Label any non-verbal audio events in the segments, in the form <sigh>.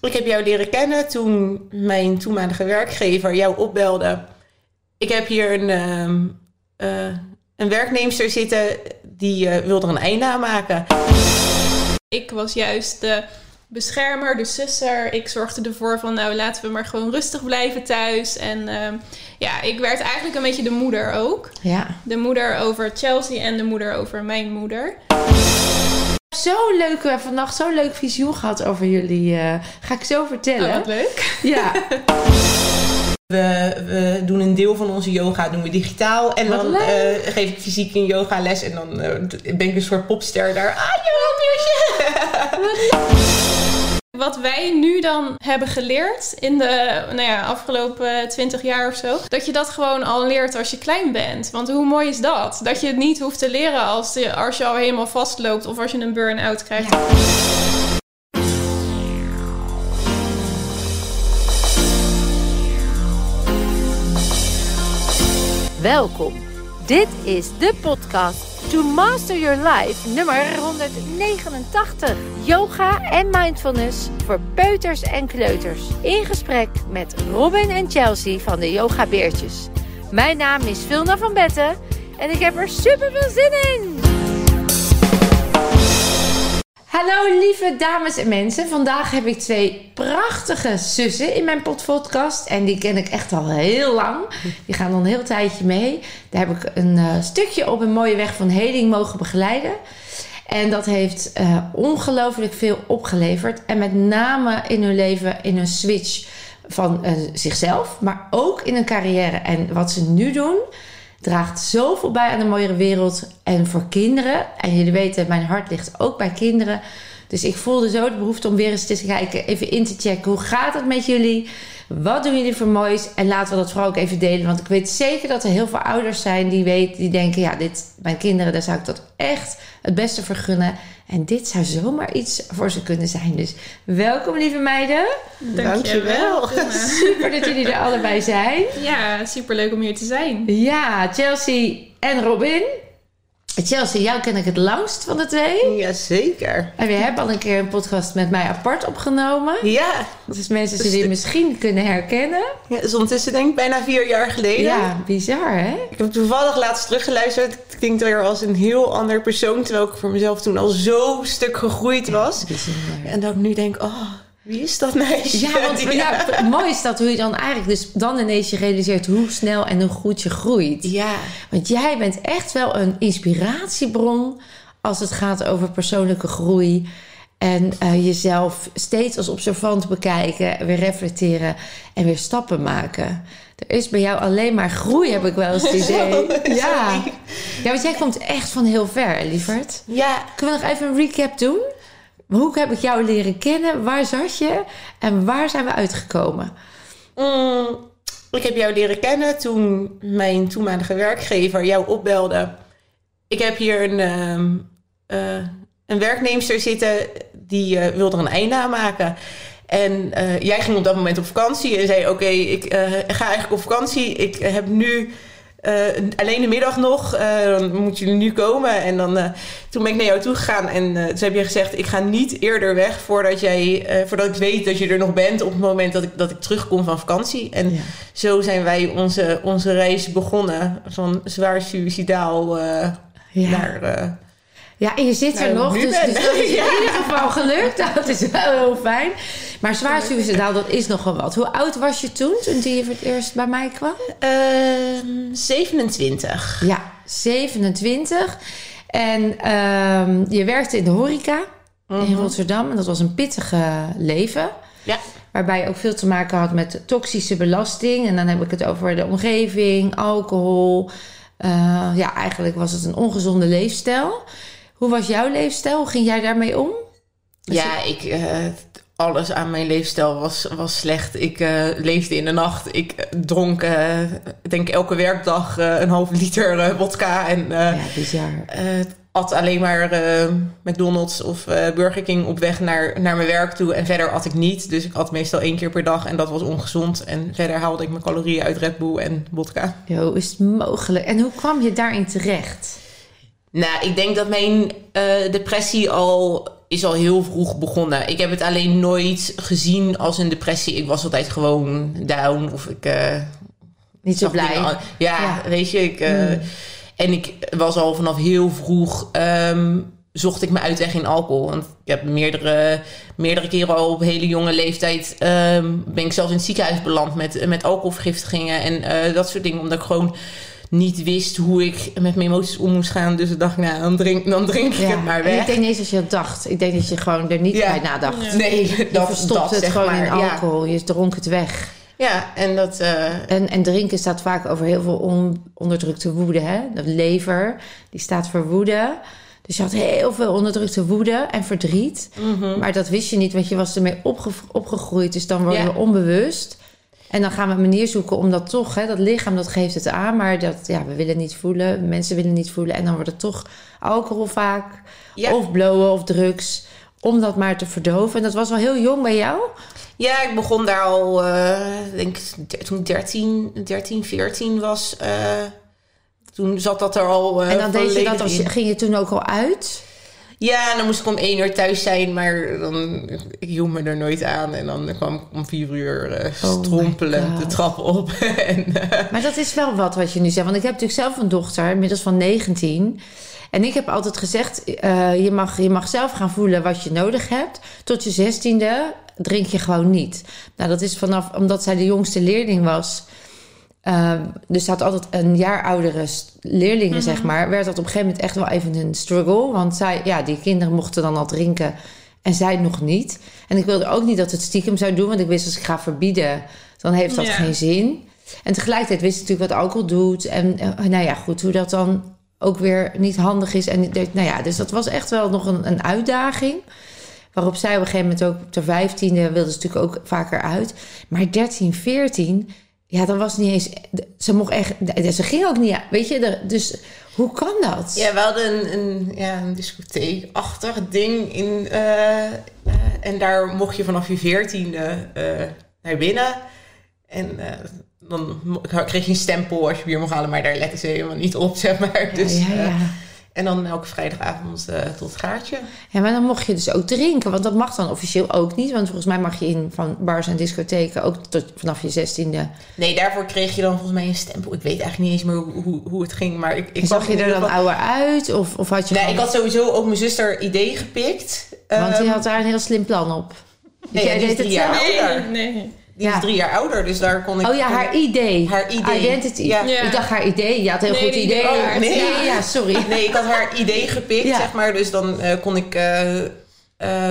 Ik heb jou leren kennen toen mijn toenmalige werkgever jou opbelde. Ik heb hier een, ehm, eh, een werknemster zitten die uh, wil er een einde aan maken. Ik was juist de beschermer, de susser. Ik zorgde ervoor van, nou laten we maar gewoon rustig blijven thuis. En ehm, ja, ik werd eigenlijk een beetje de moeder ook. Ja. De moeder over Chelsea en de moeder over mijn moeder. Zo leuk, we hebben vannacht zo'n leuk visioen gehad over jullie. eh, ga ik zo vertellen. Oh, wat leuk. Ja, <laughs> We, we doen een deel van onze yoga doen we digitaal. En Wat dan eh, geef ik fysiek een yogales. En dan eh, ben ik een soort popster daar. Ah, yoga <laughs> Wat wij nu dan hebben geleerd in de nou ja, afgelopen twintig jaar of zo, dat je dat gewoon al leert als je klein bent. Want hoe mooi is dat? Dat je het niet hoeft te leren als je, als je al helemaal vastloopt of als je een burn-out krijgt. Welkom. Dit is de podcast To Master Your Life nummer 189. Yoga en mindfulness voor peuters en kleuters. In gesprek met Robin en Chelsea van de Yoga Beertjes. Mijn naam is Vilna van Betten en ik heb er super veel zin in. Hallo lieve dames en mensen. Vandaag heb ik twee prachtige zussen in mijn podcast. En die ken ik echt al heel lang. Die gaan al een heel tijdje mee. Daar heb ik een eh, stukje op een mooie weg van heling mogen begeleiden. En dat heeft eh, ongelooflijk veel opgeleverd. En met name in hun leven in een switch van eh, zichzelf. Maar ook in hun carrière. En wat ze nu doen draagt zoveel bij aan een mooiere wereld en voor kinderen. En jullie weten, mijn hart ligt ook bij kinderen. Dus ik voelde zo de behoefte om weer eens te kijken, even in te checken. Hoe gaat het met jullie? Wat doen jullie voor moois? En laten we dat vooral ook even delen. Want ik weet zeker dat er heel veel ouders zijn die weten, die denken: ja, dit, mijn kinderen, daar zou ik dat echt het beste voor gunnen. En dit zou zomaar iets voor ze kunnen zijn. Dus welkom, lieve meiden. Dankjewel. Vilna. Super dat jullie er allebei zijn. Ja, superleuk om hier te zijn. Ja, Chelsea en Robin. Chelsea, jou ken ik het langst van de twee. Jazeker. En we hebben al een keer een podcast met mij apart opgenomen. Ja. Dus mensen zullen je misschien kunnen herkennen. ja, dat is ondertussen denk ik bijna vier jaar geleden. Ja, bizar hè? Ik heb toevallig laatst teruggeluisterd. Het klinkt weer als een heel ander persoon. Terwijl ik voor mezelf toen al zo stuk gegroeid was. Bijzonder. En dat ik nu denk, oh, wie is dat meisje? Ja, want <laughs> ja. mooi is dat hoe je dan eigenlijk dus dan ineens je realiseert hoe snel en hoe goed je groeit. Ja. Want jij bent echt wel een inspiratiebron als het gaat over persoonlijke groei. En eh, jezelf steeds als observant bekijken, weer reflecteren en weer stappen maken. Er is bij jou alleen maar groei, heb ik wel eens het <laughs> idee. Ja. ja, want jij komt echt van heel ver, lieverd. Ja, Kunnen we nog even een recap doen? Hoe heb ik jou leren kennen? Waar zat je? En waar zijn we uitgekomen? Mm, ik heb jou leren kennen toen mijn toenmalige werkgever jou opbelde. Ik heb hier een, ehm, eh, een werknemster zitten die eh, wil er een einde aan maken. En eh, jij ging op dat moment op vakantie en zei: Oké, ik ga eigenlijk op vakantie. Ik heb nu alleen de middag nog. eh, dan moeten jullie nu komen. En dan, eh, toen ben ik naar jou toe gegaan en eh, toen heb je gezegd: Ik ga niet eerder weg voordat, jij, eh, voordat ik weet dat je er nog bent op het moment dat ik, dat ik terugkom van vakantie. En Ja. zo zijn wij onze, onze reis begonnen. Van zwaar suicidaal eh, Ja. naar. Ja, en je zit er Nou, nog, dus, dus dat is in ieder geval gelukt. Nou, dat is wel heel fijn. Maar zwaar suicidaal, dat is nogal wat. Hoe oud was je toen, toen die je voor het eerst bij mij kwam? ehm, 27. Ja, 27. En ehm, je werkte in de horeca in Mhm. Rotterdam. En dat was een pittige leven. Ja. Waarbij je ook veel te maken had met toxische belasting. En dan heb ik het over de omgeving, alcohol. Eh, ja, eigenlijk was het een ongezonde leefstijl. Hoe was jouw leefstijl? Hoe ging jij daarmee om? Ja, ik, eh, alles aan mijn leefstijl was, was slecht. Ik eh, leefde in de nacht. Ik eh, dronk, denk elke werkdag een half liter wodka. En ja, bizar. at alleen maar McDonald's of Burger King op weg naar, naar mijn werk toe. En verder at ik niet. Dus ik at meestal één keer per dag en dat was ongezond. En verder haalde ik mijn calorieën uit Red Bull en wodka. Jo, is het mogelijk? En hoe kwam je daarin terecht? Nou, ik denk dat mijn eh, depressie al is al heel vroeg begonnen. Ik heb het alleen nooit gezien als een depressie. Ik was altijd gewoon down of ik... eh, Niet zo blij. Ja, Ja. weet je. Ik, eh, Mm. En ik was al vanaf heel vroeg... ehm, zocht ik me uitweg in alcohol. Want ik heb meerdere, meerdere keren al op hele jonge leeftijd... ehm, ben ik zelfs in het ziekenhuis beland met, met alcoholvergiftigingen... en dat soort dingen. Omdat ik gewoon niet wist hoe ik met mijn emoties om moest gaan. Dus ik dacht, nou, dan drink, dan drink ik het maar en weg. ik denk niet eens dat je dat dacht. Ik denk dat je gewoon er niet Ja. bij nadacht. Nee, Je <laughs> dat, verstopt dat, het zeg gewoon maar. in alcohol. Je dronk het weg. Ja, en dat... eh, En, en drinken staat vaak over heel veel on- onderdrukte woede. Hè? De lever, die staat voor woede. Dus je had heel veel onderdrukte woede en verdriet. mhm. Maar dat wist je niet, want je was ermee opge- opgegroeid. Dus dan word je Ja. onbewust. En dan gaan we een manier zoeken om dat toch... Hè, dat lichaam, dat geeft het aan. Maar dat, ja, we willen niet voelen. Mensen willen niet voelen. En dan wordt het toch alcohol vaak. Ja. Of blowen of drugs. Om dat maar te verdoven. En dat was wel heel jong bij jou. Ja, ik begon daar al, eh, denk ik, toen ik 13, 13, 14 was. eh, toen zat dat er al. eh, en dan deed je dat als ging je toen ook al uit? Ja, dan moest ik om één uur thuis zijn, maar dan, ik hield me er nooit aan. En dan kwam ik om vier uur eh, Oh strompelend de trap op. <laughs> en, eh, Maar dat is wel wat wat je nu zegt. Want ik heb natuurlijk zelf een dochter, inmiddels van 19. En ik heb altijd gezegd, eh, je, mag, je mag zelf gaan voelen wat je nodig hebt. Tot je zestiende drink je gewoon niet. Nou, dat is vanaf, omdat zij de jongste leerling was. Eh, dus ze had altijd een jaar oudere leerlingen, zeg maar. Werd dat op een gegeven moment echt wel even een struggle. Want zij, ja, die kinderen mochten dan al drinken en zij nog niet. En ik wilde ook niet dat het stiekem zou doen. Want ik wist als ik ga verbieden, dan heeft dat Ja. geen zin. En tegelijkertijd wist ik natuurlijk wat alcohol doet. En eh, nou ja, goed, hoe dat dan ook weer niet handig is. En nou ja, dus dat was echt wel nog een, een uitdaging. Waarop zij op een gegeven moment ook op de vijftiende wilde ze natuurlijk ook vaker uit. Maar 13, 14, ja, dan was het niet eens. Ze mocht echt. Ze ging ook niet. Weet je, dus hoe kan dat? ja, we hadden een, een, ja, een discotheekachtig ding in. eh, eh, en daar mocht je vanaf je veertiende eh naar binnen. En dan kreeg je een stempel als je bier mocht halen, maar daar letten ze helemaal niet op, <laughs> zeg maar. Dus, ja, ja, ja. En dan elke vrijdagavond eh, tot gaatje. Ja, maar dan mocht je dus ook drinken. Want dat mag dan officieel ook niet. Want volgens mij mag je in van bars en discotheken ook tot vanaf je zestiende. Nee, daarvoor kreeg je dan volgens mij een stempel. Ik weet eigenlijk niet eens meer hoe, hoe, hoe het ging, maar ik, ik zag je er dan ouder uit? Of, of had je Nee, gewoon- ik had sowieso ook mijn zuster idee gepikt. Want die Ehm, had daar een heel slim plan op. Nee, jij deed het zelf? nee. Die Ja. is drie jaar ouder, dus daar kon ik... Oh ja, haar idee. Haar idee. Identity. Ja. Ja. Ik dacht haar idee. Je had een heel Nee, goed idee. idee Oh, nee. Ja, ja, sorry. <laughs> Nee, ik had haar idee gepikt, Ja. zeg maar. Dus dan eh, kon ik... eh, eh,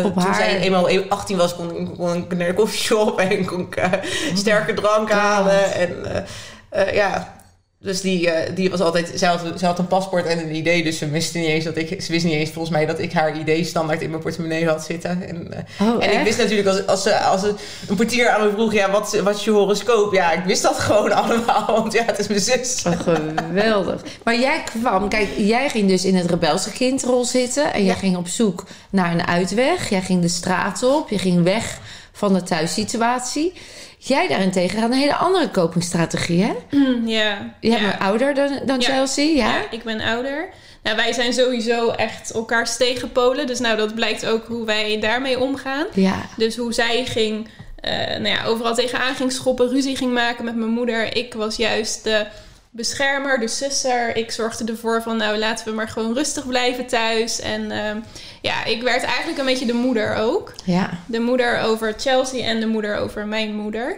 toen haar- zij eenmaal 18 was, kon, ik- kon ik naar de koffieshop <laughs> en kon ik sterke drank halen. En eh, eh, ja, dus die, eh, die was altijd... Zij had, zij had een paspoort en een idee, dus ze wist niet eens dat ik... Ze wist niet eens volgens mij dat ik haar idee standaard in mijn portemonnee had zitten. En, eh, Oh, En ik wist natuurlijk, als, als, ze, als ze een portier aan me vroeg, ja, wat, wat is je horoscoop? Ja, ik wist dat <laughs> gewoon allemaal, want ja, het is mijn zus. Oh, geweldig. Maar jij kwam, kijk, jij ging dus in het rebelse kindrol zitten. En jij Ja. ging op zoek naar een uitweg. Jij ging de straat op. Je ging weg van de thuissituatie. Jij daarentegen had een hele andere copingstrategie, hè? Hm, Ja. Je ja. bent ouder dan, dan Ja. Chelsea, ja? Ja, ik ben ouder. Nou, wij zijn sowieso echt elkaars tegenpolen. Dus nou, dat blijkt ook hoe wij daarmee omgaan. Ja. Dus hoe zij ging, eh, nou ja, overal tegenaan ging schoppen, ruzie ging maken met mijn moeder. Ik was juist de beschermer, de susser. Ik zorgde ervoor van, nou, laten we maar gewoon rustig blijven thuis. En ehm, ja, ik werd eigenlijk een beetje de moeder ook. Ja. De moeder over Chelsea en de moeder over mijn moeder.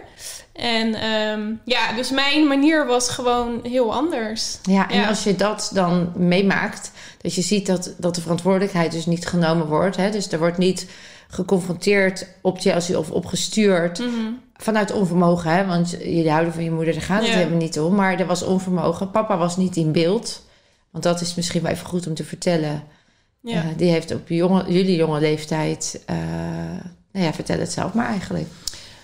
En ehm, ja, dus mijn manier was gewoon heel anders. Ja, en Ja. als je dat dan meemaakt, dat je ziet dat, dat de verantwoordelijkheid dus niet genomen wordt. Hè? Dus er wordt niet geconfronteerd op Chelsea of opgestuurd Mhm. Vanuit onvermogen. Hè? Want jullie houden van je moeder, daar gaat het Ja. helemaal niet om. Maar er was onvermogen. Papa was niet in beeld. Want dat is misschien wel even goed om te vertellen. Ja. Eh, die heeft op jonge, jullie jonge leeftijd... eh, nou ja, vertel het zelf maar eigenlijk.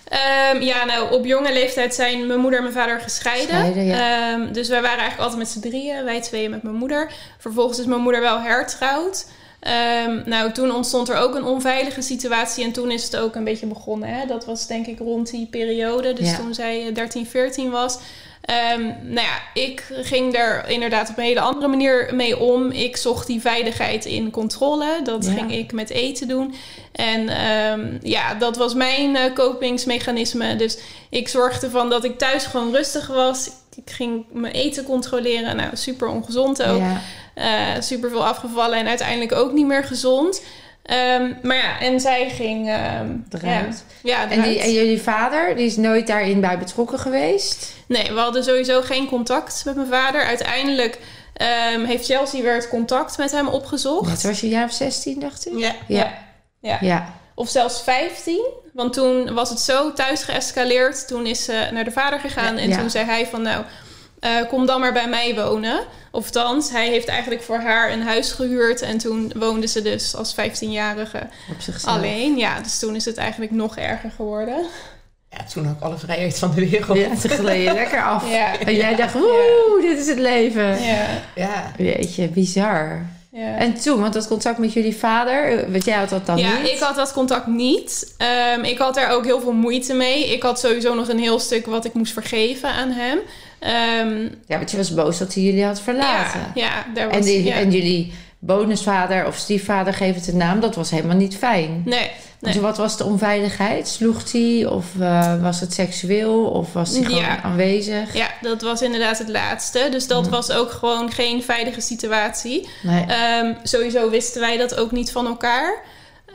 Ehm, ja, nou, op jonge leeftijd zijn mijn moeder en mijn vader gescheiden. Ja. Ehm, dus wij waren eigenlijk altijd met z'n drieën, wij tweeën met mijn moeder. Vervolgens is mijn moeder wel hertrouwd. Ehm, nou, toen ontstond er ook een onveilige situatie en toen is het ook een beetje begonnen. Hè? Dat was denk ik rond die periode, dus Ja. toen zij eh, 13, 14 was. Ehm, nou ja, ik ging er inderdaad op een hele andere manier mee om. Ik zocht die veiligheid in controle. Dat Ja. ging ik met eten doen. En ehm, ja, dat was mijn eh, kopingsmechanisme. Dus ik zorgde ervan dat ik thuis gewoon rustig was. Ik ging mijn eten controleren. Nou, super ongezond ook. Ja. Eh, super veel afgevallen en uiteindelijk ook niet meer gezond. Ehm, maar ja, en zij ging Eruit. Ja, ja En, die, en jullie vader, die is nooit daarin bij betrokken geweest? Nee, we hadden sowieso geen contact met mijn vader. Uiteindelijk ehm, heeft Chelsea weer het contact met hem opgezocht. Toen was je jaar of 16, dacht ik? Ja. Ja. Ja. Ja. Of zelfs 15. Want toen was het zo thuis geëscaleerd. Toen is ze naar de vader gegaan. Ja, en toen zei hij van nou, eh, kom dan maar bij mij wonen. Of thans, hij heeft eigenlijk voor haar een huis gehuurd. En toen woonde ze dus als 15-jarige Op zichzelf. alleen. Ja, dus toen is het eigenlijk nog erger geworden. Ja, toen had ik alle vrijheid van de wereld. Ja, gleed je lekker af. Ja. En jij dacht, woe, dit is het leven. Ja, Ja. Jeetje, bizar. ja. En toen, want dat contact met jullie vader, want jij had dat dan ja, niet? ik had dat contact niet. Ehm, ik had daar ook heel veel moeite mee. Ik had sowieso nog een heel stuk wat ik moest vergeven aan hem. Ehm, Ja, want je was boos dat hij jullie had verlaten. ja, ja, daar was, en, die, ja. en jullie bonusvader of stiefvader, geef het een naam, dat was helemaal niet fijn. Nee, nee. Dus wat was de onveiligheid? Sloeg hij of eh, was het seksueel of was hij gewoon Ja. aanwezig? Ja, dat was inderdaad het laatste. Dus dat was ook gewoon geen veilige situatie. Nee. Ehm, sowieso wisten wij dat ook niet van elkaar.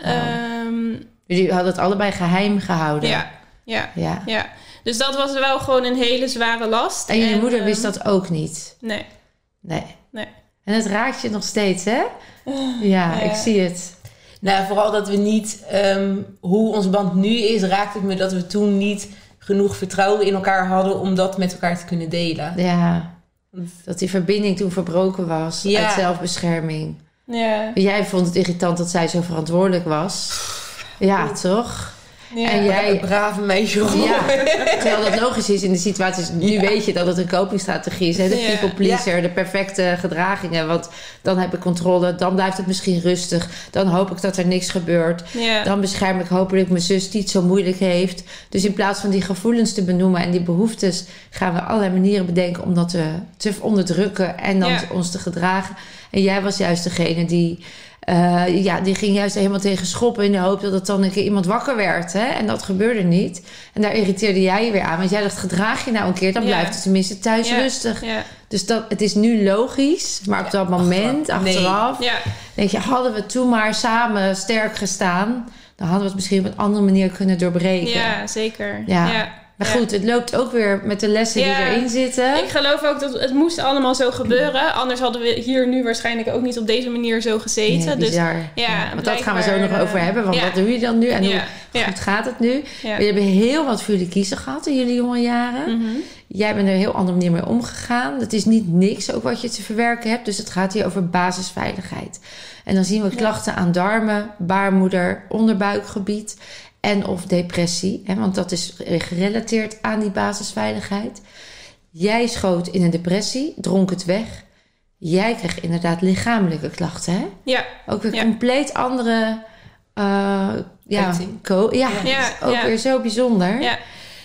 Ehm, Jullie hadden het allebei geheim gehouden. ja, ja, ja. ja. Dus dat was wel gewoon een hele zware last. En jullie moeder ehm, wist dat ook niet? Nee, Nee. nee. En het raakt je nog steeds, hè? Ja, Ja. ik zie het. Nou, vooral dat we niet, ehm, hoe ons band nu is, raakt het me dat we toen niet genoeg vertrouwen in elkaar hadden om dat met elkaar te kunnen delen. Ja. Dat die verbinding toen verbroken was Ja. uit zelfbescherming. Ja, Jij vond het irritant dat zij zo verantwoordelijk was. Ja, toch? Ja. En jij- Een brave meisje. Ja, <laughs> terwijl dat logisch is in de situaties. Nu weet je dat het een copingstrategie is. Hè? De people pleaser, de perfecte gedragingen. Want dan heb ik controle, dan blijft het misschien rustig. Dan hoop ik dat er niks gebeurt. ja. Dan bescherm ik hopelijk mijn zus die het zo moeilijk heeft. Dus in plaats van die gevoelens te benoemen en die behoeftes... gaan we allerlei manieren bedenken om dat te, te onderdrukken en dan Ja. ons te gedragen. En jij was juist degene die... eh, ja, die ging juist helemaal tegen schoppen in de hoop dat het dan een keer iemand wakker werd. Hè? En dat gebeurde niet. En daar irriteerde jij je weer aan. Want jij dacht, gedraag je nou een keer, dan Ja. blijft het tenminste thuis Ja. rustig. ja. Dus dat, het is nu logisch. Maar op dat moment, achteraf, nee. denk je, hadden we toen maar samen sterk gestaan, dan hadden we het misschien op een andere manier kunnen doorbreken. Ja, zeker. Ja. Maar goed, het loopt ook weer met de lessen die erin zitten. Ik geloof ook dat het moest allemaal zo gebeuren. Anders hadden we hier nu waarschijnlijk ook niet op deze manier zo gezeten. Dus ja, want dat gaan we zo nog over eh, hebben. Want wat doe je dan nu en hoe goed gaat het nu? We hebben heel wat voor jullie kiezen gehad in jullie jonge jaren. Mhm. Jij bent er een heel andere manier mee omgegaan. Het is niet niks ook wat je te verwerken hebt. Dus het gaat hier over basisveiligheid. En dan zien we klachten aan darmen, baarmoeder, onderbuikgebied en of depressie. Hè, want dat is gerelateerd aan die basisveiligheid. Jij schoot in een depressie, dronk het weg. Jij kreeg inderdaad lichamelijke klachten. Hè? ja, Ook weer Ja. compleet andere... eh, ja, ja, Ja, dat is ook ja. weer zo bijzonder. ja.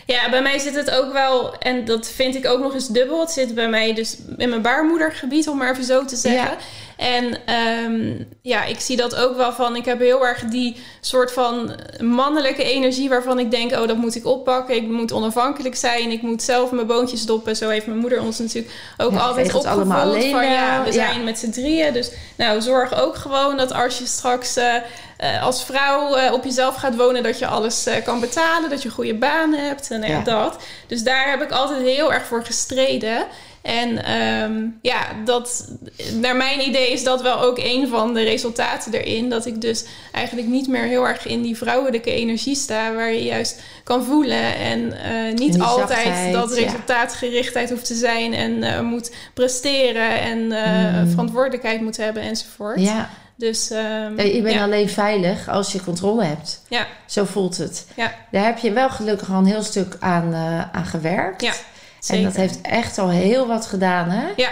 Ja, bij mij zit het ook wel, en dat vind ik ook nog eens dubbel. Het zit bij mij dus in mijn baarmoedergebied, om maar even zo te zeggen. Ja. En ehm, ja, ik zie dat ook wel van. Ik heb heel erg die soort van mannelijke energie waarvan ik denk: oh, dat moet ik oppakken. Ik moet onafhankelijk zijn. Ik moet zelf mijn boontjes stoppen. Zo heeft mijn moeder ons natuurlijk ook Ja, altijd opgevoed. van ja, we Ja. zijn met z'n drieën. Dus nou, zorg ook gewoon dat als je straks eh, eh, als vrouw eh, op jezelf gaat wonen, dat je alles eh, kan betalen. Dat je een goede baan hebt. En Ja. dat. Dus daar heb ik altijd heel erg voor gestreden. En ehm, ja, dat, naar mijn idee is dat wel ook een van de resultaten erin. Dat ik dus eigenlijk niet meer heel erg in die vrouwelijke energie sta. Waar je juist kan voelen. En eh, niet altijd zachtheid, dat ja. resultaatgerichtheid hoeft te zijn. En eh, moet presteren. En eh, Mm. verantwoordelijkheid moet hebben enzovoort. Ja. Dus Ja, je bent ja. alleen veilig als je controle hebt. Ja. Zo voelt het. Ja. Daar heb je wel gelukkig al een heel stuk aan, aan gewerkt. Ja, En dat heeft echt al heel wat gedaan, hè? Ja,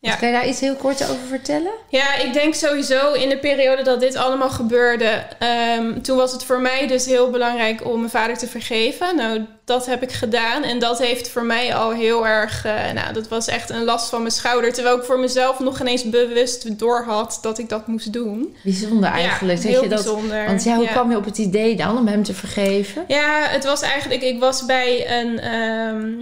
Ja. Kan je daar iets heel kort over vertellen? Ja, ik denk sowieso in de periode dat dit allemaal gebeurde. ehm, toen was het voor mij dus heel belangrijk om mijn vader te vergeven. Nou, dat heb ik gedaan. En dat heeft voor mij al heel erg. eh, nou, dat was echt een last van mijn schouder. Terwijl ik voor mezelf nog ineens bewust doorhad dat ik dat moest doen. Bijzonder eigenlijk. ja, dat heel je dat, bijzonder. Want ja, hoe Ja. kwam je op het idee dan om hem te vergeven? Ja, het was eigenlijk. Ik was bij een, ehm,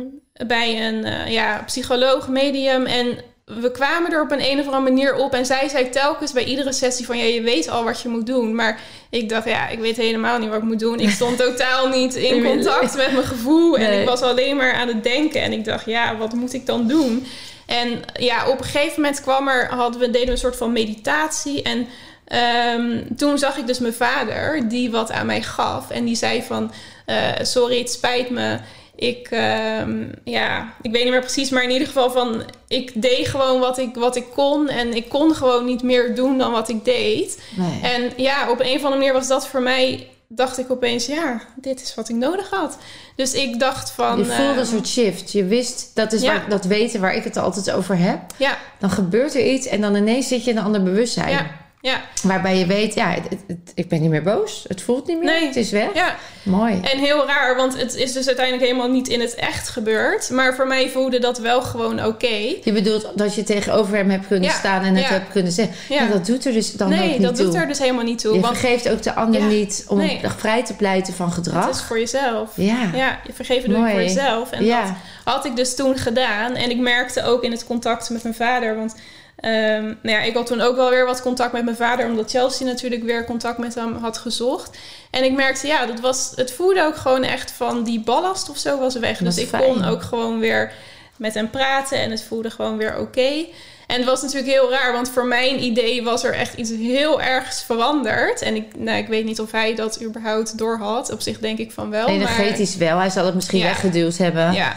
bij een eh, ja, psycholoog, medium. En we kwamen er op een, een of andere manier op. En zij zei telkens bij iedere sessie: van ja, je weet al wat je moet doen. Maar ik dacht, ja, ik weet helemaal niet wat ik moet doen. Ik stond totaal <laughs> niet in contact met mijn gevoel. En Nee. ik was alleen maar aan het denken. En ik dacht, ja, wat moet ik dan doen? En ja, op een gegeven moment kwam er, hadden we, deden we een soort van meditatie. En ehm, toen zag ik dus mijn vader, die wat aan mij gaf. En die zei van, eh, sorry, het spijt me. Ik, ehm, ja, ik weet niet meer precies, maar in ieder geval van... Ik deed gewoon wat ik, wat ik kon. En ik kon gewoon niet meer doen dan wat ik deed. Nee. En ja, op een of andere manier was dat voor mij... Dacht ik opeens, ja, dit is wat ik nodig had. Dus ik dacht van... je voelde ehm, een soort shift. Je wist, dat is Ja. waar, dat weten waar ik het altijd over heb. Ja, Dan gebeurt er iets en dan ineens zit je in een ander bewustzijn. ja, ja, Waarbij je weet, ja, het, het- het- ik ben niet meer boos. Het voelt niet meer. Nee. Het is weg. ja. Mooi. En heel raar, want het is dus uiteindelijk helemaal niet in het echt gebeurd. Maar voor mij voelde dat wel gewoon oké. Je bedoelt dat je tegenover hem hebt kunnen Ja, staan en het hebt kunnen zeggen. Ja. Ja. dat doet er dus dan ook nee, niet dat toe. doet er dus helemaal niet toe. je want vergeeft ook de ander niet om nee. vrij te pleiten van gedrag. het is voor jezelf. Ja. Ja, je vergeven doe je Mooi. voor jezelf. En dat had ik dus toen gedaan. En ik merkte ook in het contact met mijn vader. Want ehm, nou ja, ik had toen ook wel weer wat contact met mijn vader. Omdat Chelsea natuurlijk weer contact met hem had gezocht. En ik merkte, ja, dat was, het voelde ook gewoon echt van die ballast of zo was weg. Dus ik fijn. kon ook gewoon weer met hem praten. En het voelde gewoon weer oké. En het was natuurlijk heel raar, want voor mijn idee was er echt iets heel ergs veranderd. En ik, nou, ik weet niet of hij dat überhaupt doorhad. Op zich denk ik van wel. Energetisch wel. Hij zal het misschien Ja. weggeduwd hebben. Ja,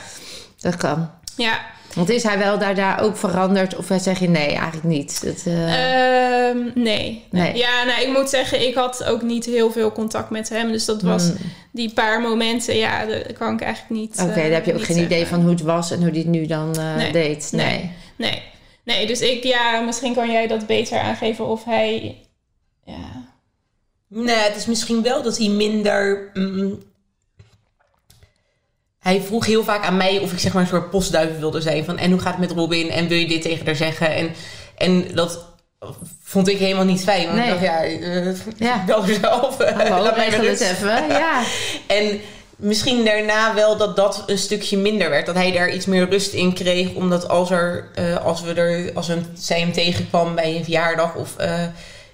Dat kan. ja. Want is hij wel daarna ook veranderd? Of zeg je nee, eigenlijk niet? Dat, eh, Ehm, nee. Nee. Ja, nou, ik moet zeggen, ik had ook niet heel veel contact met hem. Dus dat was hmm. die paar momenten, ja, dat kan ik eigenlijk niet. Oké, eh, daar heb je ook geen idee van hoe het was en hoe hij het nu dan eh, Nee. deed. Nee. Nee. Nee. Nee, dus ik, ja, misschien kan jij dat beter aangeven of hij. Ja. Nee, het is misschien wel dat hij minder. mm, hij vroeg heel vaak aan mij of ik zeg maar een soort postduiven wilde zijn. Van, en hoe gaat het met Robin? En wil je dit tegen haar zeggen? En, en dat vond ik helemaal niet fijn. Want Nee. ik dacht, ja, eh, Ja. <laughs> bel zelf. Hallo, laat <laughs> mij het even. Ja. <laughs> En misschien daarna wel dat dat een stukje minder werd. Dat hij daar iets meer rust in kreeg. Omdat als, er, eh, als, we er, als we, zij hem tegenkwam bij een verjaardag of eh,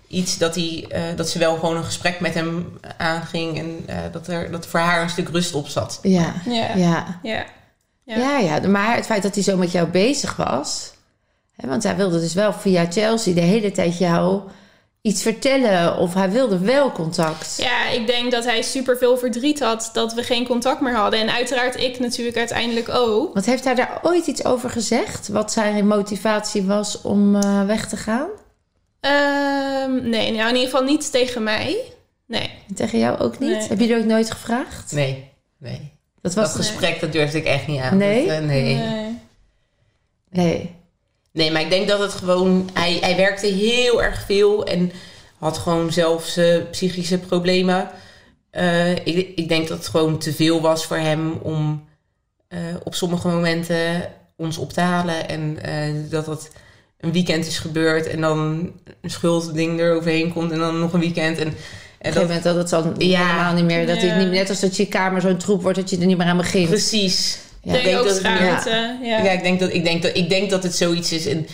iets... Dat, hij, eh, dat ze wel gewoon een gesprek met hem aanging. En eh, dat er dat voor haar een stuk rust op zat. Ja. Ja. Ja. Ja. Ja. Ja, ja. Maar het feit dat hij zo met jou bezig was. Hè, want hij wilde dus wel via Chelsea de hele tijd jou iets vertellen. Of hij wilde wel contact. Ja, ik denk dat hij super veel verdriet had dat we geen contact meer hadden. En uiteraard ik natuurlijk uiteindelijk ook. Want heeft hij daar ooit iets over gezegd? Wat zijn motivatie was om eh, weg te gaan? Ehm, nee, nou in ieder geval niet tegen mij. Nee. Tegen jou ook niet? Nee. Heb je er ook nooit gevraagd? Nee, nee. Dat was Dat gesprek, dat durfde ik echt niet aan. Nee? Dat, eh, nee. Nee. Nee. Nee, maar ik denk dat het gewoon... Hij, hij werkte heel erg veel en had gewoon zelfs eh, psychische problemen. Eh, ik, ik denk dat het gewoon te veel was voor hem om eh, op sommige momenten ons op te halen. En eh, dat dat een weekend is gebeurd en dan een schuldding eroverheen komt en dan nog een weekend. En, Op en een gegeven moment dat het dan Ja. helemaal niet meer... Dat Ja. het niet, net als dat je kamer zo'n troep wordt... dat je er niet meer aan begint. precies. Ja. Ik denk dat- schaamte. Ja. Ja, ik, denk dat, ik, denk dat, ik denk dat het zoiets is. En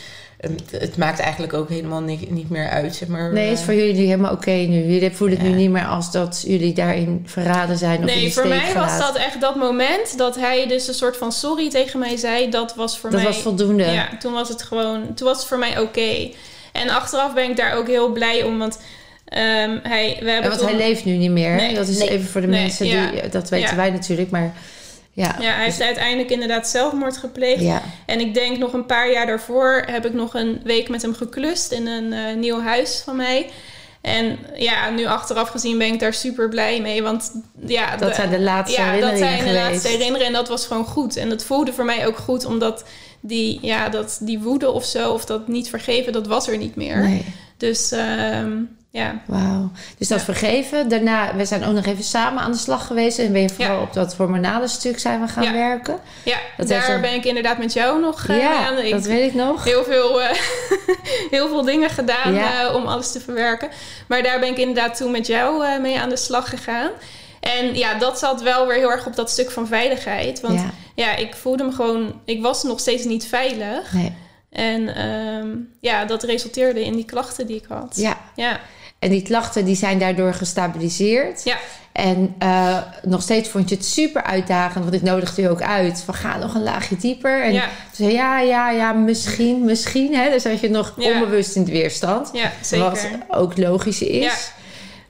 het maakt eigenlijk ook helemaal niet, niet meer uit, zeg maar. Nee, is Eh, voor jullie nu helemaal oké nu. Jullie voelen het Ja. nu niet meer als dat jullie daarin verraden zijn of in Nee, voor mij was dat echt dat moment dat hij dus een soort van sorry tegen mij zei. Dat was voor Dat mij. was voldoende. Ja, toen was het gewoon, toen was het voor mij oké. En achteraf ben ik daar ook heel blij om, want ehm, hij, we hebben want toen- hij leeft nu niet meer. Nee. dat is Nee. even voor de Nee, mensen ja. die... Dat weten Ja. wij natuurlijk, maar... Ja, Ja, hij heeft uiteindelijk inderdaad zelfmoord gepleegd. ja. En ik denk nog een paar jaar daarvoor heb ik nog een week met hem geklust in een eh, nieuw huis van mij. En ja, nu achteraf gezien ben ik daar super blij mee. Want ja, Dat de- zijn de laatste ja, dat herinneringen zijn de geweest. laatste herinneringen. En dat was gewoon goed. En dat voelde voor mij ook goed, omdat die, ja, dat, die woede of zo, of dat niet vergeven, dat was er niet meer. Nee. Dus ehm, ja. Wauw. Dus dat Ja. vergeven. Daarna, we zijn ook nog even samen aan de slag geweest. En ben je vooral Ja. op dat hormonale stuk zijn we gaan Ja. werken. Ja, Dat daar een- ben ik inderdaad met jou nog eh, ja, aan dat weet ik nog. heel veel, eh, <laughs> heel veel dingen gedaan eh, om alles te verwerken. Maar daar ben ik inderdaad toen met jou mee aan de slag gegaan. En ja, dat zat wel weer heel erg op dat stuk van veiligheid. Want ja. Ja, ik voelde me gewoon... Ik was nog steeds niet veilig. nee. En ehm, ja, dat resulteerde in die klachten die ik had. ja. Ja, En die klachten die zijn daardoor gestabiliseerd. ja, En eh, nog steeds vond je het super uitdagend, want ik nodigde je ook uit. Van ga nog een laagje dieper. En ja, toen zei ja, ja, ja, misschien, misschien. Hè? Dus dat je nog Ja. onbewust in de weerstand. ja, zeker. Wat ook logisch is.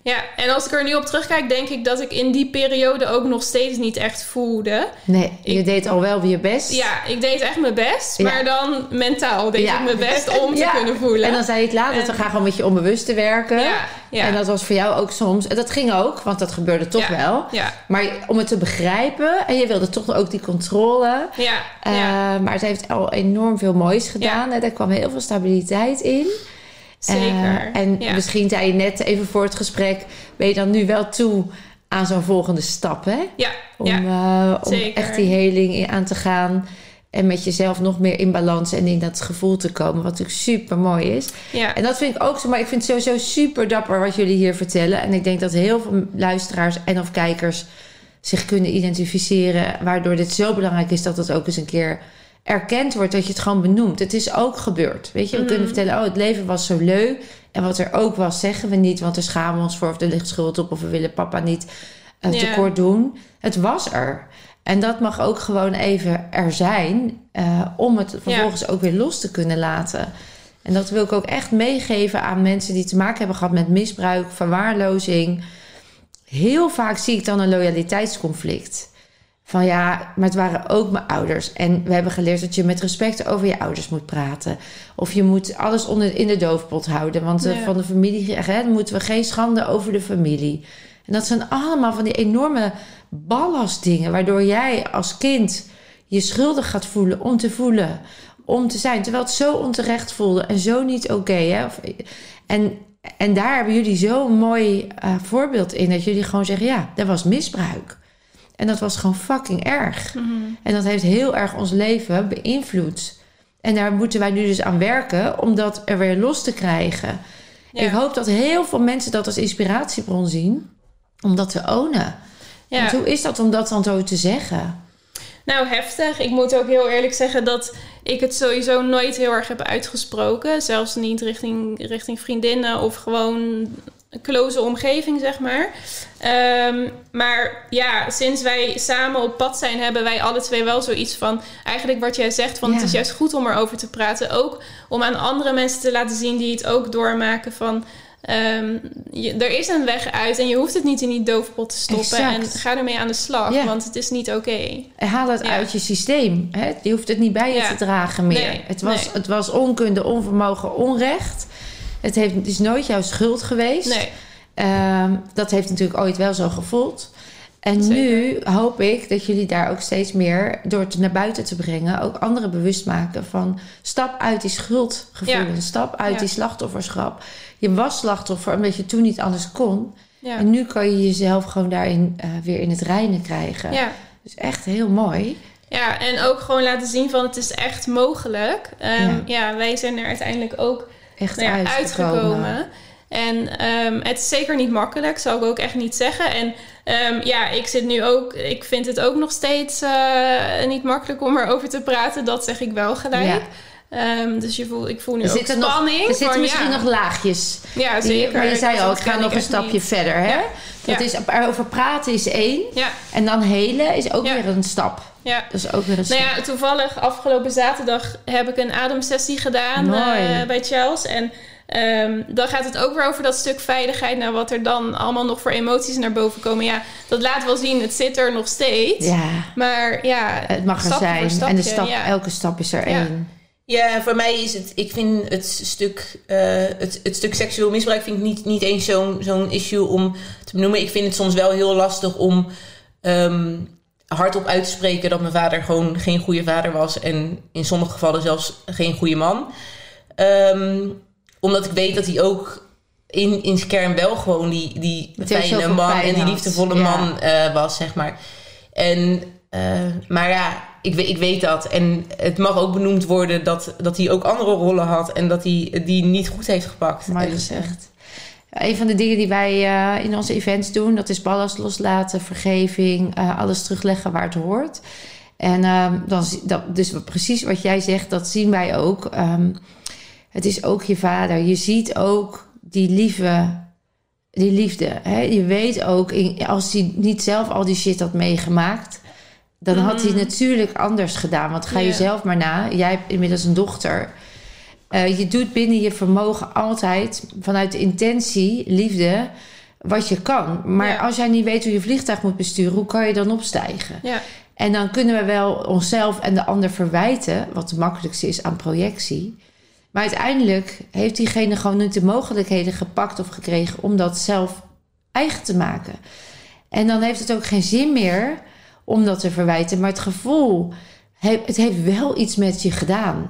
Ja. En als ik er nu op terugkijk, denk ik dat ik in die periode ook nog steeds niet echt voelde. Nee, je Ik- deed al wel je best. Ja, ik deed echt mijn best, Ja. maar dan mentaal deed Ja. ik mijn best <laughs> om te kunnen voelen. En dan zei ik later, we gaan gewoon met je onbewust te werken. ja, ja, En dat was voor jou ook soms... En dat ging ook, want dat gebeurde toch wel. ja, Maar om het te begrijpen... En je wilde toch ook die controle... ja, Eh, Maar het heeft al enorm veel moois gedaan. Hè? Daar kwam heel veel stabiliteit in. Zeker. Eh, en ja. misschien zei je net even voor het gesprek... ben je dan nu wel toe aan zo'n volgende stap, hè? ja, Om, ja, eh, om echt die heling in aan te gaan... en met jezelf nog meer in balans en in dat gevoel te komen... wat natuurlijk super mooi is. ja, En dat vind ik ook zo, maar ik vind het sowieso super dapper wat jullie hier vertellen. En ik denk dat heel veel luisteraars en of kijkers zich kunnen identificeren. Waardoor dit zo belangrijk is dat het ook eens een keer erkend wordt. Dat je het gewoon benoemt. Het is ook gebeurd. Weet je, we Mhm. kunnen vertellen, oh het leven was zo leuk. En wat er ook was, zeggen we niet. Want daar schamen we ons voor of er ligt schuld op. Of we willen papa niet eh, tekort doen. Het was er. En dat mag ook gewoon even er zijn. eh, om het vervolgens ook weer los te kunnen laten. En dat wil ik ook echt meegeven aan mensen die te maken hebben gehad met misbruik, verwaarlozing. Heel vaak zie ik dan een loyaliteitsconflict. Van ja, maar het waren ook mijn ouders. En we hebben geleerd dat je met respect over je ouders moet praten. Of je moet alles onder, in de doofpot houden. Want eh, Ja. van de familie hè, dan moeten we geen schande over de familie. En dat zijn allemaal van die enorme ballastdingen. Waardoor jij als kind je schuldig gaat voelen om te voelen. Om te zijn. Terwijl het zo onterecht voelde en zo niet oké. hè? En, en daar hebben jullie zo'n mooi eh, voorbeeld in. Dat jullie gewoon zeggen, ja, dat was misbruik. En dat was gewoon fucking erg. Mhm. En dat heeft heel erg ons leven beïnvloed. En daar moeten wij nu dus aan werken om dat er weer los te krijgen. Ja. Ik hoop dat heel veel mensen dat als inspiratiebron zien. Om dat te ownen. ja. Want hoe is dat om dat dan zo te zeggen? Nou, heftig. Ik moet ook heel eerlijk zeggen dat ik het sowieso nooit heel erg heb uitgesproken. Zelfs niet richting, richting vriendinnen of gewoon een close omgeving, zeg maar. Ehm, maar ja, sinds wij samen op pad zijn, hebben wij alle twee wel zoiets van... Eigenlijk wat jij zegt, van het is juist goed om erover te praten. Ook om aan andere mensen te laten zien die het ook doormaken van... ehm, je- er is een weg uit en je hoeft het niet in die doofpot te stoppen. Exact. En ga ermee aan de slag, want het is niet oké. Haal het Ja. uit je systeem. Hè? Je hoeft het niet bij je Ja. te dragen meer. Nee, het, was, nee. het was onkunde, onvermogen, onrecht. Het, heeft, het is nooit jouw schuld geweest. Nee. Ehm, dat heeft natuurlijk ooit wel zo gevoeld. En Zeker. nu hoop ik dat jullie daar ook steeds meer, door het naar buiten te brengen, ook anderen bewust maken van stap uit die schuldgevoelens, stap uit Ja. die slachtofferschap. Je was slachtoffer omdat je toen niet anders kon. Ja. En nu kan je jezelf gewoon daarin eh, weer in het reinen krijgen. Ja. Dus echt heel mooi. ja, en ook gewoon laten zien van het is echt mogelijk. Ehm, ja. wij zijn er uiteindelijk ook Echt nou ja, uitgekomen. uitgekomen. En ehm, het is zeker niet makkelijk, zou ik ook echt niet zeggen. En ehm, ja, ik zit nu ook, ik vind het ook nog steeds eh, niet makkelijk om erover te praten. Dat zeg ik wel gelijk. Ja. Ehm, dus je voel, ik voel nu Er ook zitten, nog, spanning. er zitten van, misschien ja, nog laagjes. Ja, zeker. maar je zei al, ik ga nog een stapje niet. verder. Hè? Ja. Dat Ja. is, over praten is één. En dan helen is ook weer een stap. Ja. Dat is ook weer een. Nou ja, toevallig afgelopen zaterdag heb ik een ademsessie gedaan eh, bij Charles. En ehm, dan gaat het ook weer over dat stuk veiligheid. Nou, wat er dan allemaal nog voor emoties naar boven komen. Ja, dat laat wel zien, het zit er nog steeds. Ja, Maar ja, het mag er zijn. stapje, en de stap, ja. elke stap is er Ja. één. Ja, voor mij is het, ik vind het stuk, eh, het, het stuk seksueel misbruik vind ik niet, niet eens zo'n zo'n issue om te benoemen. Ik vind het soms wel heel lastig om, ehm, hardop uit te spreken dat mijn vader gewoon geen goede vader was. En in sommige gevallen zelfs geen goede man. Ehm, omdat ik weet dat hij ook in, in zijn kern wel gewoon die, die Dat fijne man en die liefdevolle Ja. man eh, was, zeg maar. En, eh, maar ja, ik, weet- ik weet dat. En het mag ook benoemd worden dat, dat hij ook andere rollen had en dat hij die niet goed heeft gepakt. Mooi En, gezegd. Een van de dingen die wij eh, in onze events doen, dat is ballast loslaten, vergeving, eh, alles terugleggen waar het hoort. En ehm, dan, dat, dus precies wat jij zegt, dat zien wij ook. Ehm, het is ook je vader. Je ziet ook die lieve, die liefde. Hè? Je weet ook, in- als hij niet zelf al die shit had meegemaakt, dan had hij natuurlijk anders gedaan. Want ga je zelf maar na. Jij hebt inmiddels een dochter. Eh, je doet binnen je vermogen altijd vanuit de intentie, liefde, wat je kan. Maar Ja. als jij niet weet hoe je vliegtuig moet besturen, hoe kan je dan opstijgen? Ja. En dan kunnen we wel onszelf en de ander verwijten, wat het makkelijkste is aan projectie. Maar uiteindelijk heeft diegene gewoon niet de mogelijkheden gepakt of gekregen om dat zelf eigen te maken. En dan heeft het ook geen zin meer om dat te verwijten. Maar het gevoel, he- het heeft wel iets met je gedaan.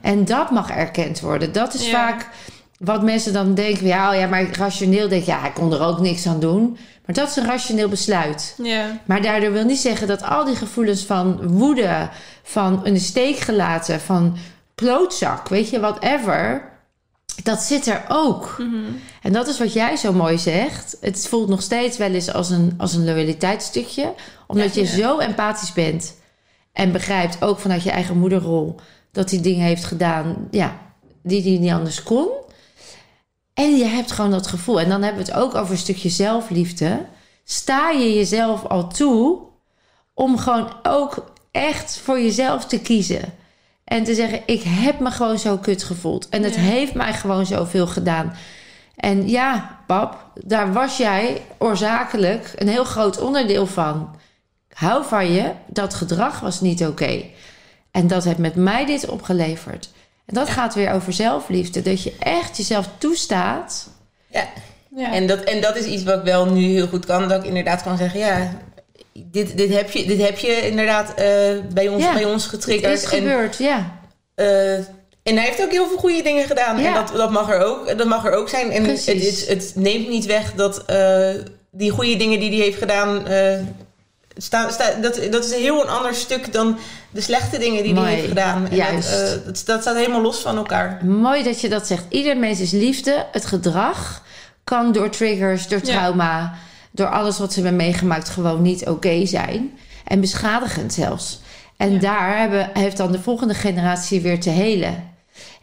En dat mag erkend worden. Dat is Ja. vaak wat mensen dan denken. Ja, oh ja, maar rationeel denk je, ja, ik kon er ook niks aan doen. Maar dat is een rationeel besluit. Ja. Maar daardoor wil niet zeggen dat al die gevoelens van woede, van een steek gelaten, van klootzak, weet je, whatever, dat zit er ook. En dat is wat jij zo mooi zegt. Het voelt nog steeds wel eens als een, als een loyaliteitsstukje, omdat je Ja. zo empathisch bent en begrijpt ook vanuit je eigen moederrol dat hij dingen heeft gedaan, ja, die hij niet anders kon. En je hebt gewoon dat gevoel. En dan hebben we het ook over een stukje zelfliefde. Sta je jezelf al toe om gewoon ook echt voor jezelf te kiezen. En te zeggen, ik heb me gewoon zo kut gevoeld. En het Ja. heeft mij gewoon zoveel gedaan. En ja, pap, daar was jij oorzakelijk een heel groot onderdeel van. Hou van je, dat gedrag was niet oké. En dat heeft met mij dit opgeleverd. En dat gaat weer over zelfliefde. Dat je echt jezelf toestaat. Ja. Ja. En, dat, en dat is iets wat ik wel nu heel goed kan. Dat ik inderdaad kan zeggen, ja, dit, dit, heb, je, dit heb je inderdaad eh, bij, ons, Ja, bij ons Het getriggerd. is En, gebeurd, ja. eh, en hij heeft ook heel veel goede dingen gedaan. Ja. En dat, dat, mag er ook, dat mag er ook zijn. En het, het, het neemt niet weg dat eh, die goede dingen die hij heeft gedaan... eh, sta, sta, dat, dat is een heel een ander stuk dan de slechte dingen die Mooi. hij heeft gedaan. En Juist. Dat, eh, dat, dat staat helemaal los van elkaar. Mooi dat je dat zegt. Ieder mens is liefde. Het gedrag kan door triggers, door Ja. trauma, door alles wat ze hebben meegemaakt gewoon niet oké zijn. En beschadigend zelfs. En Ja. daar hebben, heeft dan de volgende generatie weer te helen.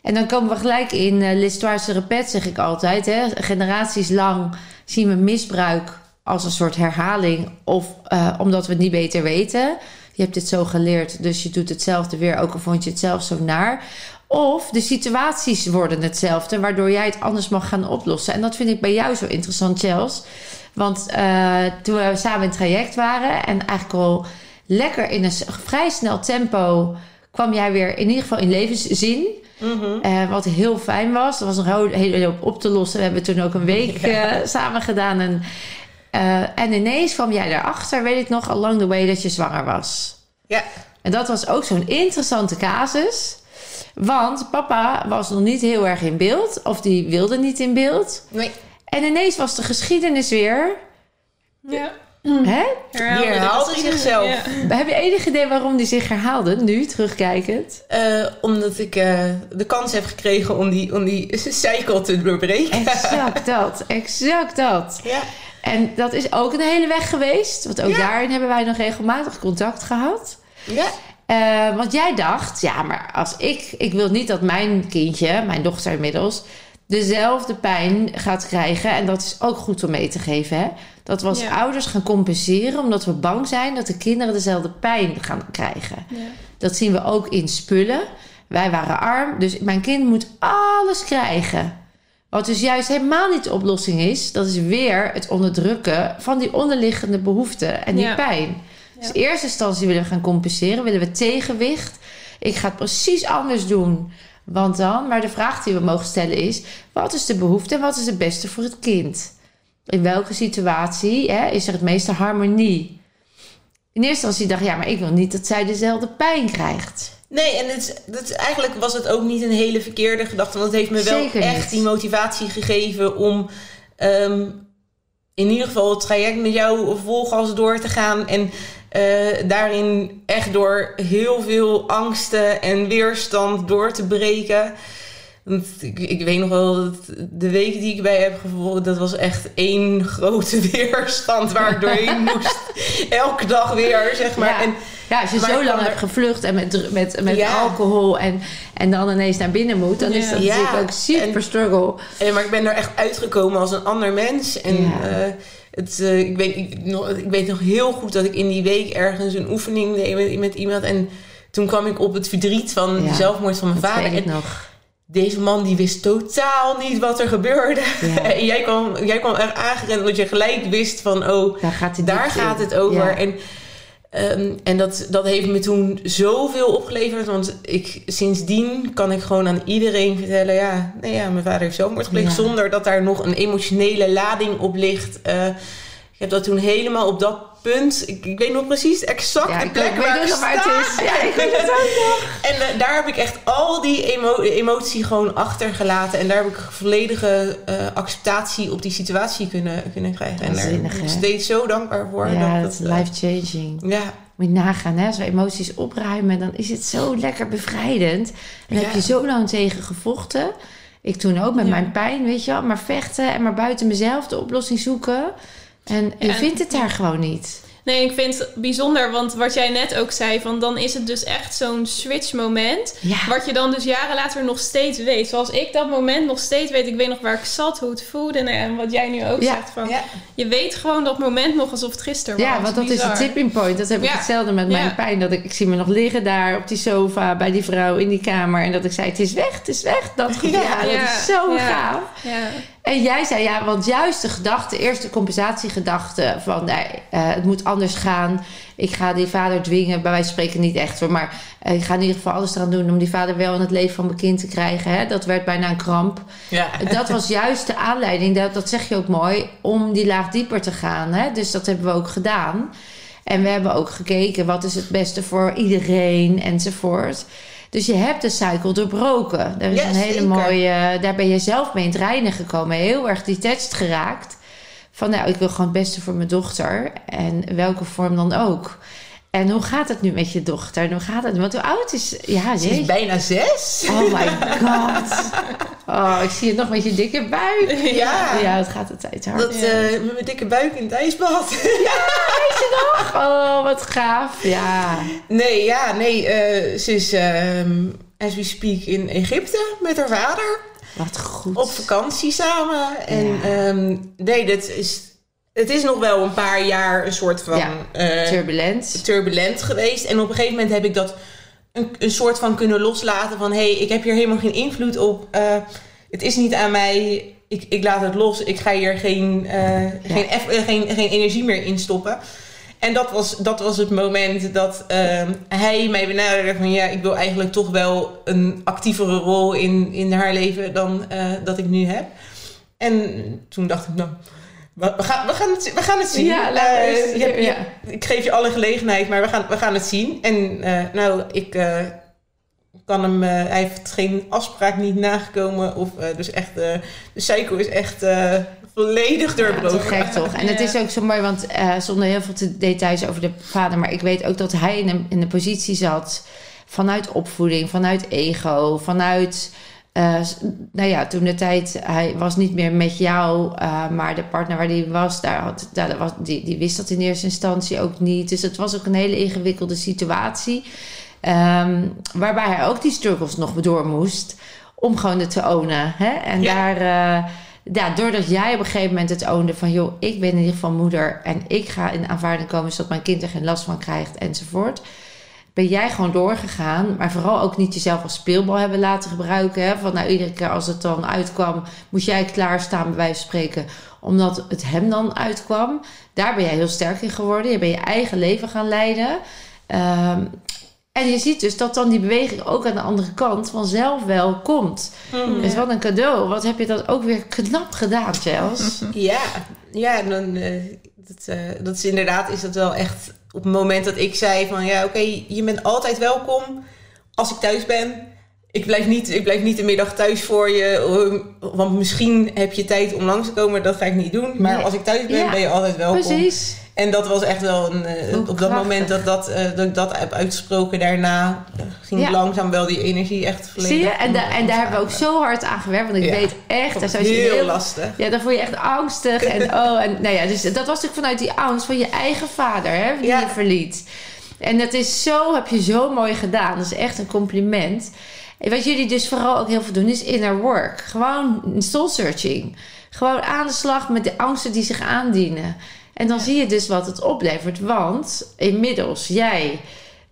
En dan komen we gelijk in uh, l'histoire se répète, zeg ik altijd. Hè? Generaties lang zien we misbruik als een soort herhaling. Of eh, omdat we het niet beter weten. Je hebt dit zo geleerd, dus je doet hetzelfde weer. Ook al vond je het zelf zo naar. Of de situaties worden hetzelfde, waardoor jij het anders mag gaan oplossen. En dat vind ik bij jou zo interessant, Chels. Want eh, toen we samen in het traject waren en eigenlijk al lekker in een vrij snel tempo kwam jij weer in ieder geval in levenszin. Eh, wat heel fijn was. Er was een ho- hele hoop op te lossen. We hebben toen ook een week samen gedaan. En, eh, en ineens kwam jij erachter, weet ik nog, along the way dat je zwanger was. Ja, En dat was ook zo'n interessante casus. Want papa was nog niet heel erg in beeld. Of die wilde niet in beeld. nee. En ineens was de geschiedenis weer... ja. Hè? Herhaalde Die herhaalde zichzelf. Ja. Heb je enig idee waarom die zich herhaalde, nu terugkijkend? Eh, omdat ik eh, de kans heb gekregen om die, om die <laughs> cycle te doorbreken. Exact dat, exact dat. Ja. En dat is ook een hele weg geweest. Want ook Ja. daarin hebben wij nog regelmatig contact gehad. Ja. Eh, want jij dacht, ja, maar als ik... Ik wil niet dat mijn kindje, mijn dochter inmiddels... dezelfde pijn gaat krijgen. En dat is ook goed om mee te geven, hè? Dat we als Ja. ouders gaan compenseren... omdat we bang zijn dat de kinderen dezelfde pijn gaan krijgen. Ja. Dat zien we ook in spullen. Wij waren arm, dus mijn kind moet alles krijgen. Wat dus juist helemaal niet de oplossing is, dat is weer het onderdrukken van die onderliggende behoeften en die Ja. pijn. Ja. Dus in eerste instantie willen we gaan compenseren, willen we tegenwicht. Ik ga het precies anders doen. Want dan, maar de vraag die we mogen stellen is: wat is de behoefte en wat is het beste voor het kind? In welke situatie hè, is er het meeste harmonie? in eerste instantie dacht ja, maar ik wil niet dat zij dezelfde pijn krijgt. Nee, en het, dat, is- eigenlijk was het ook niet een hele verkeerde gedachte. Want het heeft me wel echt die motivatie gegeven om ehm, in ieder geval het traject met jou vol gas door te gaan. En eh, daarin echt door heel veel angsten en weerstand door te breken. Want ik, ik weet nog wel dat de week die ik bij heb gevolgd, dat was echt één grote <laughs> weerstand waar ik doorheen <laughs> moest. Elke dag weer, zeg maar. Ja. En Ja, als je zo lang kan hebt er- gevlucht en met, met, met Ja. alcohol en, en dan ineens naar binnen moet, dan is dat natuurlijk ook super En- struggle. Eh, maar ik ben er echt uitgekomen als een ander mens. En eh, het, eh, ik, weet, ik, nog, ik weet nog heel goed dat ik in die week ergens een oefening deed met, met iemand. En toen kwam ik op het verdriet van de zelfmoord van mijn vader. En nog. Deze man die wist totaal niet wat er gebeurde. Ja. <laughs> en jij kwam, jij kwam echt aangerend omdat je gelijk wist van... oh, Daar gaat het, daar gaat het over. Ja. En, ehm, en dat, dat heeft me toen zoveel opgeleverd. Want ik, sindsdien kan ik gewoon aan iedereen vertellen... ja, nee, ja mijn vader heeft zelfmoord gepleegd... Ja. zonder dat daar nog een emotionele lading op ligt. Eh, ik heb dat toen helemaal op dat punt... Ik, ik weet nog precies exact Ja, de ik plek waar ik waar het sta. is. Ja, ik weet het ook nog. En eh, daar heb ik echt al die emo- emotie gewoon achtergelaten. En daar heb ik volledige eh, acceptatie op die situatie kunnen, kunnen krijgen. En daar ben ik steeds zo dankbaar voor. Ja, dat, dat eh, life-changing. ja, Moet je nagaan, hè? Als we emoties opruimen, dan is het zo lekker bevrijdend. En daar heb Ja. je zo lang tegen gevochten. Ik toen ook met Ja. mijn pijn, weet je wel. Maar vechten en maar buiten mezelf de oplossing zoeken. En je vindt het daar gewoon niet. Nee, ik vind het bijzonder, want wat jij net ook zei, van dan is het dus echt zo'n switch moment. Ja. Wat je dan dus jaren later nog steeds weet. Zoals ik dat moment nog steeds weet. Ik weet nog waar ik zat, hoe het voelde. En, en wat jij nu ook Ja. zegt. Van, ja. Je weet gewoon dat moment nog alsof het gisteren was. Ja, want dat is de tipping point. Dat heb ik Ja. hetzelfde met mijn Ja. pijn. Dat ik, ik zie me nog liggen daar op die sofa bij die vrouw in die kamer. En dat ik zei, het is weg, het is weg. Dat <laughs> gevoel, ja, dat Ja. is zo Ja. gaaf. En jij zei ja, want juist de gedachte, eerst de compensatiegedachte van nee, eh, het moet anders gaan. Ik ga die vader dwingen, bij wijze van spreken niet echt hoor, maar eh, ik ga in ieder geval alles eraan doen om die vader wel in het leven van mijn kind te krijgen. Hè? Dat werd bijna een kramp. ja. Dat was juist de aanleiding, dat, dat zeg je ook mooi, om die laag dieper te gaan. Hè? Dus dat hebben we ook gedaan. En we hebben ook gekeken wat is het beste voor iedereen enzovoort. Dus je hebt de cycle doorbroken. Er is een hele zeker. mooie. Daar ben je zelf mee in het reinen gekomen. Heel erg detached geraakt. Van nou, ik wil gewoon het beste voor mijn dochter. En welke vorm dan ook. En hoe gaat het nu met je dochter? En hoe gaat het? Want hoe oud is. Ja, Ze is bijna zes. Oh my god. Oh, ik zie het nog met je dikke buik. Ja. Ja, het gaat de tijd hard. Dat, eh, met mijn dikke buik in het ijsbad. Oh, wat gaaf. Ja. nee, ja, nee. eh, ze is, ehm, as we speak, in Egypte met haar vader. Wat goed. Op vakantie samen. En Ja. ehm, nee, dat is... Het is nog wel een paar jaar een soort van... Ja, eh, Turbulent. turbulent geweest. En op een gegeven moment heb ik dat een, een soort van kunnen loslaten van... hé, hey, ik heb hier helemaal geen invloed op. Eh, het is niet aan mij. Ik, ik laat het los. Ik ga hier geen, eh, geen, eff- geen, geen energie meer in stoppen. En dat was, dat was het moment dat hij mij benaderde van... ja, ik wil eigenlijk toch wel een actievere rol in, in haar leven dan dat ik nu heb. En toen dacht ik, nou... We we gaan, we, gaan het, we gaan het zien. Ja, Eh, je ja. ik geef je alle gelegenheid, maar we gaan, we gaan het zien. En eh, nou, ik eh, kan hem... eh, hij heeft geen afspraak niet nagekomen. Of, eh, dus echt, eh, de cycle is echt eh, volledig Ja, doorbroken. te gek toch? En het Ja. is ook zo mooi, want eh, zonder heel veel te details over de vader, maar ik weet ook dat hij in in een positie zat vanuit opvoeding, vanuit ego, vanuit. Eh, nou ja, toen de tijd, hij was niet meer met jou, eh, maar de partner waar hij was, daar had, daar was die, die wist dat in eerste instantie ook niet. Dus het was ook een hele ingewikkelde situatie. Ehm, waarbij hij ook die struggles nog door moest om gewoon het te ownen. Hè? En Ja. daar, eh, ja, doordat jij op een gegeven moment het ownde van... joh, ik ben in ieder geval moeder en ik ga in aanvaarding komen... zodat mijn kind er geen last van krijgt enzovoort... ben jij gewoon doorgegaan. Maar vooral ook niet jezelf als speelbal hebben laten gebruiken. Hè? Van nou, iedere keer als het dan uitkwam... moest jij klaarstaan bij wijze van spreken... omdat het hem dan uitkwam. Daar ben jij heel sterk in geworden. Je bent je eigen leven gaan leiden... Ehm, En je ziet dus dat dan die beweging ook aan de andere kant vanzelf wel komt. Mm. Dus wat een cadeau. Wat heb je dat ook weer knap gedaan, Chels. <laughs> Ja, ja en dan, eh, dat, eh, dat is inderdaad, is dat wel echt op het moment dat ik zei van ja, oké, je bent altijd welkom als ik thuis ben. Ik blijf, niet, ik blijf niet de middag thuis voor je, want misschien heb je tijd om langs te komen, dat ga ik niet doen. Maar Nee. als ik thuis ben, Ja, ben je altijd welkom. Precies. En dat was echt wel een, eh, op dat krachtig. moment dat, dat, eh, dat ik dat heb uitgesproken, daarna eh, ging Ja. langzaam wel die energie echt volledig. Zie je? En, da- en daar hebben we ook zo hard aan gewerkt. Want ik Ja. weet echt, Dat is heel heel lastig. Ja, dan voel je echt angstig. En, <laughs> oh, en, nou ja, dus dat was natuurlijk vanuit die angst van je eigen vader, hè, die Ja. je verliet. En dat is zo, heb je zo mooi gedaan. Dat is echt een compliment. En wat jullie dus vooral ook heel veel doen, is inner work. Gewoon soul searching. Gewoon aan de slag met de angsten die zich aandienen. En dan zie je dus wat het oplevert. Want inmiddels, jij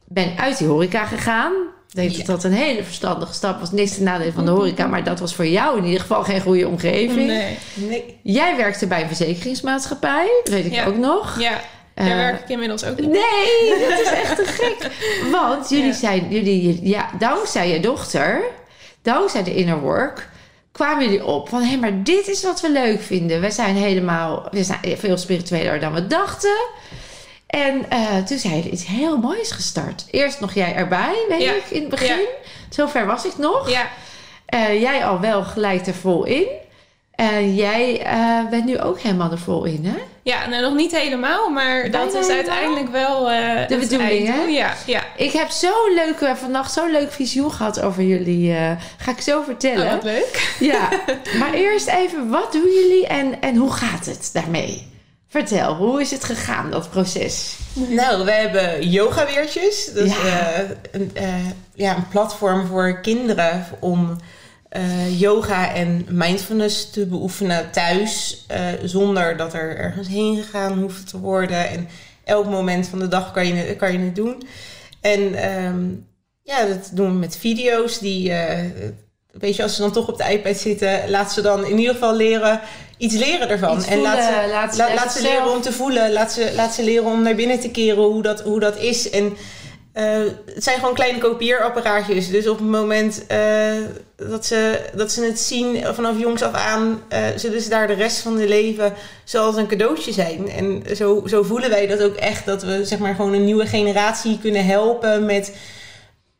bent uit die horeca gegaan. Ik denk Ja. dat dat een hele verstandige stap was. Niks te nadelen van de horeca, maar dat was voor jou in ieder geval geen goede omgeving. Nee. Nee. Jij werkte bij een verzekeringsmaatschappij, dat weet ik Ja. ook nog. Ja, daar Eh, werk ik inmiddels ook niet. Nee, <laughs> dat is echt te gek. Want jullie Ja. zijn, jullie, ja, dankzij je dochter, dankzij de inner work, kwamen jullie op van hé, maar dit is wat we leuk vinden. We zijn helemaal, we zijn veel spiritueler dan we dachten. En eh, toen zijn jullie iets heel moois gestart. Eerst nog jij erbij, weet Ja. ik, in het begin. Ja. Zover was ik nog. Ja, Eh, jij al wel gelijk er vol in. En jij eh, bent nu ook helemaal er vol in, hè? ja nou, nog niet helemaal, maar dat is helemaal? uiteindelijk wel eh De bedoeling, hè? Ja, ja. Ik heb zo'n leuke, vannacht zo'n leuk visioen gehad over jullie. eh, ga ik zo vertellen. Oh, wat leuk. Ja, <laughs> maar eerst even, wat doen jullie en, en hoe gaat het daarmee? Vertel, hoe is het gegaan, dat proces? Nou, we hebben yogaweertjes. Dat is Ja. eh, een, eh, ja, een platform voor kinderen om eh, yoga en mindfulness te beoefenen thuis. eh, zonder dat er ergens heen gegaan hoeft te worden. En elk moment van de dag kan je, het- kan je het doen. En ehm, ja, dat doen we met video's die... eh, Weet je, als ze dan toch op de iPad zitten, laat ze dan in ieder geval leren, iets leren ervan. Iets en laat ze, voelen, laat ze laat leren om te voelen. Laat ze, laat ze leren om naar binnen te keren hoe dat, hoe dat is. En eh, het zijn gewoon kleine kopieerapparaatjes. Dus op het moment eh, dat, ze, dat ze het zien vanaf jongs af aan... eh, zullen ze daar de rest van hun leven zoals een cadeautje zijn. En zo, zo voelen wij dat ook echt. Dat we zeg maar gewoon een nieuwe generatie kunnen helpen met...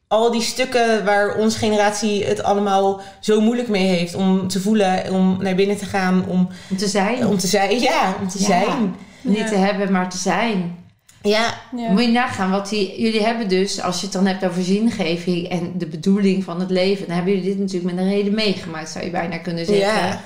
Al die stukken waar onze generatie het allemaal zo moeilijk mee heeft om te voelen, om naar binnen te gaan, om, Om te zijn. om te zijn. Ja, om te Ja. zijn. Niet Ja. te hebben, maar te zijn. Ja, Ja. Moet je nagaan wat die, jullie hebben dus, als je het dan hebt over zingeving en de bedoeling van het leven, dan hebben jullie dit natuurlijk met een reden meegemaakt, zou je bijna kunnen zeggen. Ja.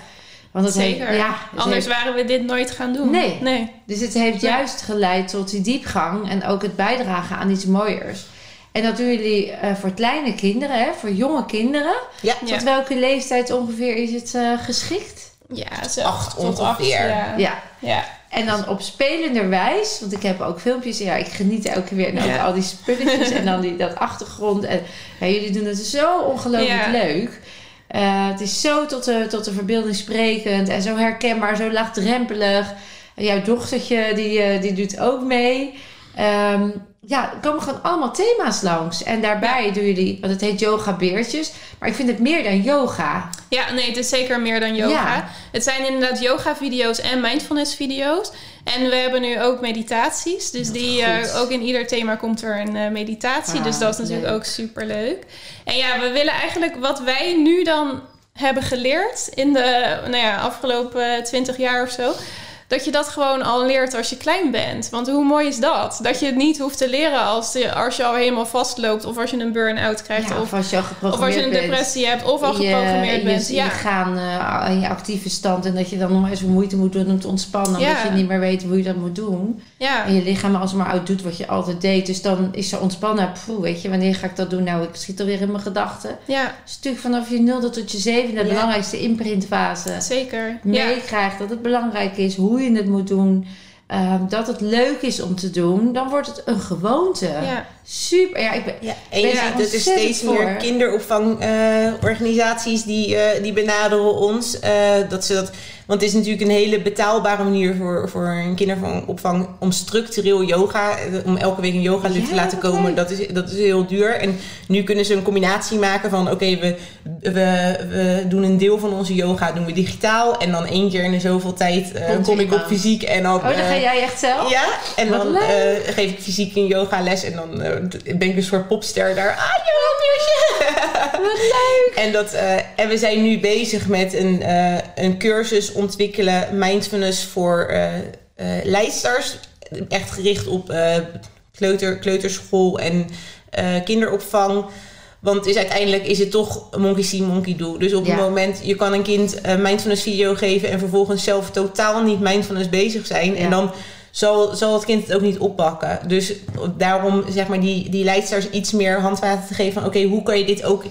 Want het Zeker. Heeft, ja, het Anders heeft- waren we dit nooit gaan doen. Nee. nee. dus het heeft Nee. juist geleid tot die diepgang en ook het bijdragen aan iets mooiers. En dat doen jullie eh, voor kleine kinderen, hè, voor jonge kinderen. ja. Ja. Tot welke leeftijd ongeveer is het eh, geschikt? Ja, zo Acht tot acht. ongeveer. Ja. Ja. ja. En dan op spelenderwijs, want ik heb ook filmpjes, ja, ik geniet elke keer naar Ja. al die spulletjes en dan die, dat achtergrond. En ja, jullie doen het zo ongelooflijk leuk. Eh, het is zo tot de, tot de verbeelding sprekend en zo herkenbaar, zo laagdrempelig. En jouw dochtertje, die, eh, die doet ook mee. Ehm, ja, er komen gewoon allemaal thema's langs. En daarbij doen jullie, want het heet yoga beertjes. Maar ik vind het meer dan yoga. Ja, nee, het is zeker meer dan yoga. Ja. Het zijn inderdaad yoga-video's en mindfulness-video's. En we hebben nu ook meditaties. Dus die, eh, ook in ieder thema komt er een eh, meditatie. Ah, dus dat is natuurlijk leuk. ook super leuk. En ja, we willen eigenlijk wat wij nu dan hebben geleerd in de nou ja, afgelopen twintig jaar of zo. Dat je dat gewoon al leert als je klein bent. Want hoe mooi is dat? Dat je het niet hoeft te leren als, je- als je al helemaal vastloopt. Of als je een burn-out krijgt. Ja, of, of als je al of geprogrammeerd als je een bent. depressie hebt. Of al je- geprogrammeerd je, bent. in Ja. je gaan eh, in je actieve stand. En dat je dan nog eens moeite moet doen om te ontspannen. Ja. Omdat je niet meer weet hoe je dat moet doen. ja. En je lichaam alsmaar oud doet wat je altijd deed. Dus dan is ze ontspannen. Poeh, weet je, wanneer ga ik dat doen? Nou, ik schiet alweer in mijn gedachten. Ja, is natuurlijk vanaf je nulde tot je zevende de belangrijkste imprintfase. zeker. Meekrijgt dat het belangrijk is hoe je het moet doen. ehm, dat het leuk is om te doen. Dan wordt het een gewoonte. Super. Ja, ik ben, Ja, en je ziet dat er steeds meer kinderopvangorganisaties die, eh, die benaderen ons. eh, dat ze dat, want het is natuurlijk een hele betaalbare manier voor, voor een kinderopvang om structureel yoga, eh, om elke week een yoga lid Ja, te laten komen. Dat is, dat is heel duur. En nu kunnen ze een combinatie maken van oké, we, we, we doen een deel van onze yoga doen we digitaal. En dan één keer in de zoveel tijd kom ik op fysiek en dan. oh, dan ga jij echt zelf? ja, en Wat dan geef ik fysiek een yogales en dan ben ik een soort popster daar. Ah, yoga <laughs> Wat leuk. En, dat, eh, en we zijn nu bezig met een, eh, een cursus ontwikkelen, mindfulness voor eh eh, leidsters. Echt gericht op eh, kleuter, kleuterschool en eh, kinderopvang. Want is, uiteindelijk is het toch monkey see, monkey do. Dus op Ja. het moment, je kan een kind een mindfulness video geven... en vervolgens zelf totaal niet mindfulness bezig zijn. Ja. En dan zal, zal het kind het ook niet oppakken. Dus daarom zeg maar die, die leidsters iets meer handvaten te geven... van oké, hoe kan je dit ook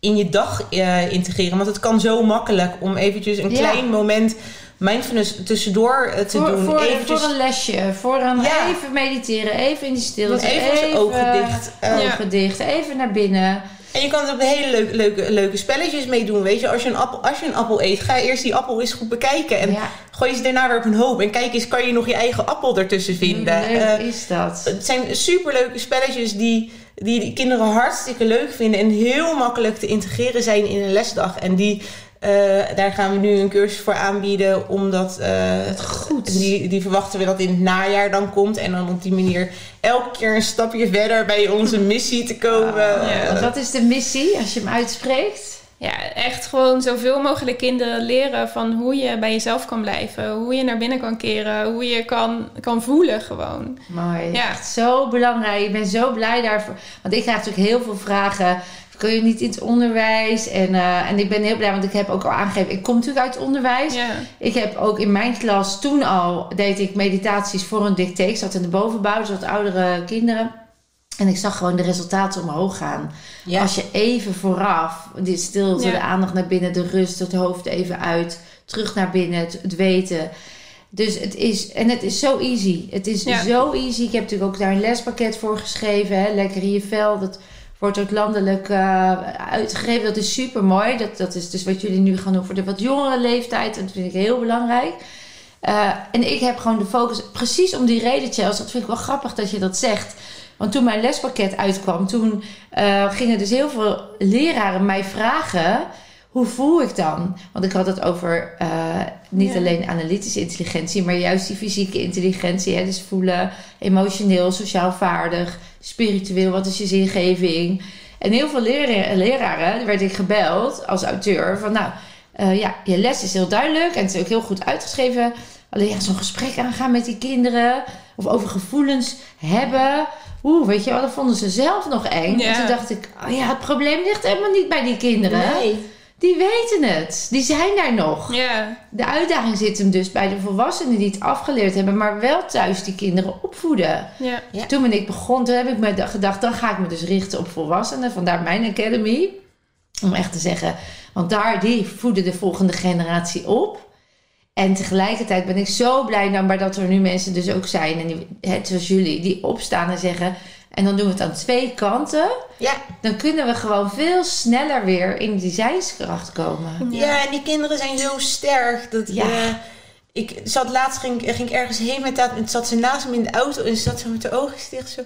in je dag eh, integreren? Want het kan zo makkelijk om eventjes een Ja. klein moment... mindfulness tussendoor eh, te Voor, doen. voor, eventjes voor een lesje, voor een Ja. even mediteren, even in die stilte. even zijn ogen dicht. eh, ogen dicht, even naar binnen. En je kan er ook hele leuke, leuke, leuke spelletjes mee doen. Weet je, als je, een appel, als je een appel eet, ga eerst die appel eens goed bekijken. En ja, gooi ze daarna weer op een hoop. En kijk eens, kan je nog je eigen appel ertussen vinden? hoe leuk Eh, is dat? het zijn superleuke spelletjes die, die de kinderen hartstikke leuk vinden. En heel makkelijk te integreren zijn in een lesdag. En die, daar gaan we nu een cursus voor aanbieden. Omdat eh, goed. die, die verwachten we dat in het najaar dan komt. En dan op die manier elke keer een stapje verder bij onze missie te komen. Ja. Want wat is de missie als je hem uitspreekt? Ja, echt gewoon zoveel mogelijk kinderen leren van hoe je bij jezelf kan blijven. Hoe je naar binnen kan keren. Hoe je kan, kan voelen gewoon. Mooi. Ja. Echt zo belangrijk. Ik ben zo blij daarvoor. Want ik krijg natuurlijk heel veel vragen. Kun je niet in het onderwijs? En, eh, en ik ben heel blij, want ik heb ook al aangegeven. Ik kom natuurlijk uit het onderwijs. Ik heb ook in mijn klas toen al deed ik meditaties voor een dicté. Ik zat in de bovenbouw, dus wat oudere kinderen. En ik zag gewoon de resultaten omhoog gaan. Ja. Als je even vooraf, die stilte, Ja. de aandacht naar binnen, de rust, het hoofd even uit, terug naar binnen, het, het weten. Dus het is, en het is zo easy. Het is Ja. zo easy. Ik heb natuurlijk ook daar een lespakket voor geschreven. Hè? Lekker in je vel. Dat wordt ook landelijk eh, uitgegeven. Dat is super mooi. Dat, dat is dus wat jullie nu gaan doen voor de wat jongere leeftijd. En dat vind ik heel belangrijk. Eh, en ik heb gewoon de focus, precies om die reden, Chelsea. Dat vind ik wel grappig dat je dat zegt. Want toen mijn lespakket uitkwam, toen eh, gingen dus heel veel leraren mij vragen: hoe voel ik dan? Want ik had het over eh, niet Ja. alleen analytische intelligentie, maar juist die fysieke intelligentie. Hè? Dus voelen, emotioneel, sociaal vaardig, spiritueel, wat is je zingeving? En heel veel lera- leraren, werd ik gebeld als auteur van nou. eh, ja, je les is heel duidelijk en het is ook heel goed uitgeschreven. Alleen ja, zo'n gesprek aangaan met die kinderen of over gevoelens hebben. Oeh, weet je wel, dat vonden ze zelf nog eng. Ja. En toen dacht ik, oh ja, het probleem ligt helemaal niet bij die kinderen. Nee. Die weten het. Die zijn daar nog. ja, De uitdaging zit hem dus bij de volwassenen die het afgeleerd hebben, maar wel thuis die kinderen opvoeden. ja. Ja. Toen ben ik begon, toen heb ik me gedacht, dan ga ik me dus richten op volwassenen. Vandaar mijn academy. Om echt te zeggen, want daar, die voeden de volgende generatie op. En tegelijkertijd ben ik zo blij dan, maar dat er nu mensen dus ook zijn, en die, hè, zoals jullie, die opstaan en zeggen, en dan doen we het aan twee kanten. Ja. Dan kunnen we gewoon veel sneller weer in die zijnskracht komen. Ja. en die kinderen zijn zo sterk. Dat, Ja. eh, ik zat laatst, ging, ging ik ergens heen met dat. En zat ze naast me in de auto en ze zat zo met de ogen dicht. Zo.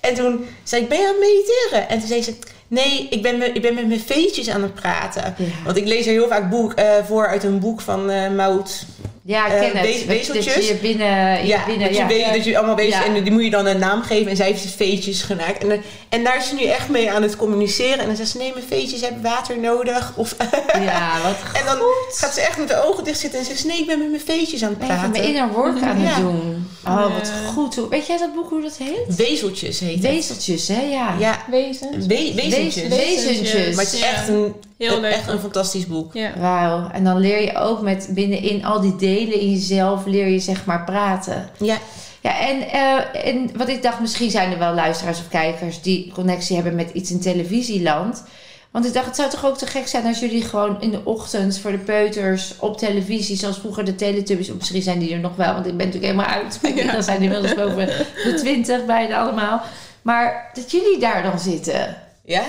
En toen zei ik, ben je aan het mediteren? En toen zei ze, nee, ik ben, me, ik ben met mijn veetjes aan het praten. Ja. Want ik lees er heel vaak boek, eh, voor uit een boek van eh Mout. Ja, ik Eh, ken het. we- Dat- wezeltjes? Dat je je binnen... Je Ja, binnen dat, je ja. weet, dat je allemaal. En die moet je dan een naam geven. En zij heeft ze veetjes gemaakt. En, eh, en daar is ze nu echt mee aan het communiceren. En dan zegt ze, nee, mijn veetjes hebben water nodig. Of, Ja, wat <laughs> en dan gaat ze echt met de ogen dicht zitten en zegt ze, nee, ik ben met mijn veetjes aan het Ben je praten. mijn inner work aan het Ja. doen. Oh, wat goed. Weet jij dat boek hoe dat heet? Wezeltjes heet het. Wezeltjes, hè? Ja. Ja, Wezens. we- wezentjes. Wezentjes. Maar het is Ja. echt een, Heel een- leuk. echt een fantastisch boek. Ja. Wauw. En dan leer je ook met binnenin al die delen in jezelf, leer je zeg maar praten. Ja, Ja, en, eh, en wat ik dacht, misschien zijn er wel luisteraars of kijkers die connectie hebben met iets in televisieland. Want ik dacht, het zou toch ook te gek zijn als jullie gewoon in de ochtend voor de peuters op televisie, zoals vroeger de Teletubbies, of misschien zijn die er nog wel, want ik ben natuurlijk helemaal uit. <laughs> Mijn kinderen zijn inmiddels boven de twintig, bijna allemaal. Maar dat jullie daar dan zitten. Ja.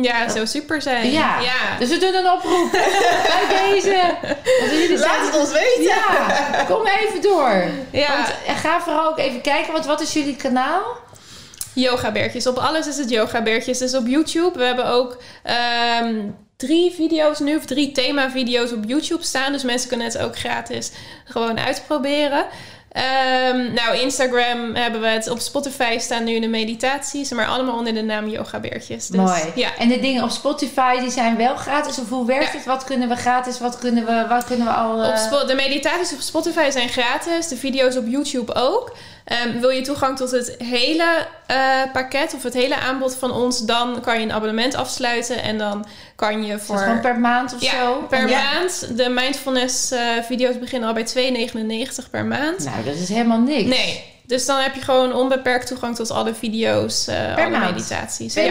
Ja, het zou super zijn. Ja. ja. Dus we doen een oproep <laughs> bij deze. Want jullie Laat het ons weten. Ja, kom even door. Ja. Want, en ga vooral ook even kijken, want wat is jullie kanaal? Yoga beertjes. Op alles is het yoga beertjes. Dus op YouTube. We hebben ook ehm, drie video's nu, of drie thema-video's op YouTube staan. Dus mensen kunnen het ook gratis gewoon uitproberen. Ehm, nou, Instagram hebben we het. Op Spotify staan nu de meditaties. Maar allemaal onder de naam Yoga Beertjes. Dus, Mooi. Ja. En de dingen op Spotify, die zijn wel gratis? Of hoe werkt Ja. het? Wat kunnen we gratis? Wat kunnen we, wat kunnen we al... eh, Op Spo- de meditaties op Spotify zijn gratis. De video's op YouTube ook. Ehm, wil je toegang tot het hele eh, pakket of het hele aanbod van ons, dan kan je een abonnement afsluiten en dan kan je voor dat gewoon per maand of ja, zo? per Ja. maand. De mindfulness eh, video's beginnen al bij 2,99 per maand. Nou, dat is helemaal niks. Nee, dus dan heb je gewoon onbeperkt toegang tot alle video's, eh alle maand? meditaties. 2,99.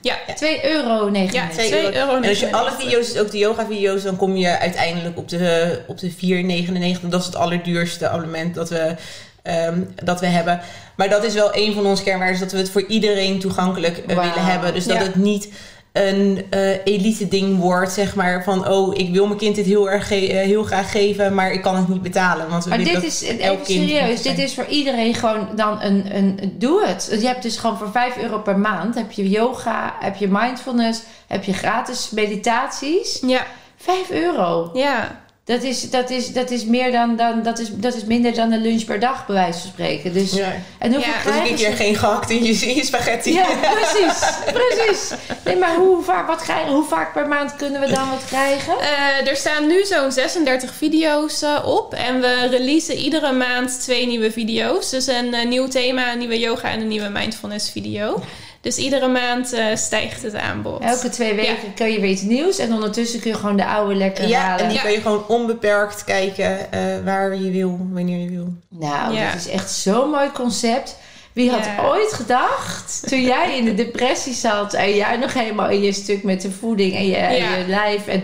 Ja. 2,99 euro. Ja, 2 2 euro. En als je alle video's, ook de yoga-video's, dan kom je uiteindelijk op de, op de 4,99. Dat is het allerduurste abonnement dat we, ehm, dat we hebben. Maar dat is wel een van onze kernwaarden, dat we het voor iedereen toegankelijk eh, willen hebben. Dus dat Ja. het niet een eh, elite ding wordt, zeg maar, van oh, ik wil mijn kind dit heel erg ge- eh, heel graag geven, maar ik kan het niet betalen. Want we Maar dit is, elk even kind serieus, dit is voor iedereen gewoon dan een, een doe het. Je hebt dus gewoon voor 5 euro per maand, heb je yoga, heb je mindfulness, heb je gratis meditaties. Ja, 5 euro. ja. Dat is, dat is, dat is meer dan, dan dat, is, dat is minder dan een lunch per dag, bij wijze van spreken. Dus, Ja. En hoeveel Ja, Dus een keer ze? geen gehakt in je, in je spaghetti. Ja, precies, precies. Nee, maar hoe vaak, wat krijgen, hoe vaak per maand kunnen we dan wat krijgen? Eh, er staan nu zo'n 36 video's eh, op. En we releasen iedere maand twee nieuwe video's. Dus een eh, nieuw thema, een nieuwe yoga en een nieuwe mindfulness video. Dus iedere maand eh, stijgt het aanbod. Elke twee weken kun je weer iets nieuws en ondertussen kun je gewoon de oude lekker Ja, halen. en die Ja. kan je gewoon onbeperkt kijken eh, waar je wil, wanneer je wil. Nou, Ja. dat is echt zo'n mooi concept. Wie had Ja. ooit gedacht, toen jij in de depressie zat en jij nog helemaal in je stuk met de voeding en je, en je lijf en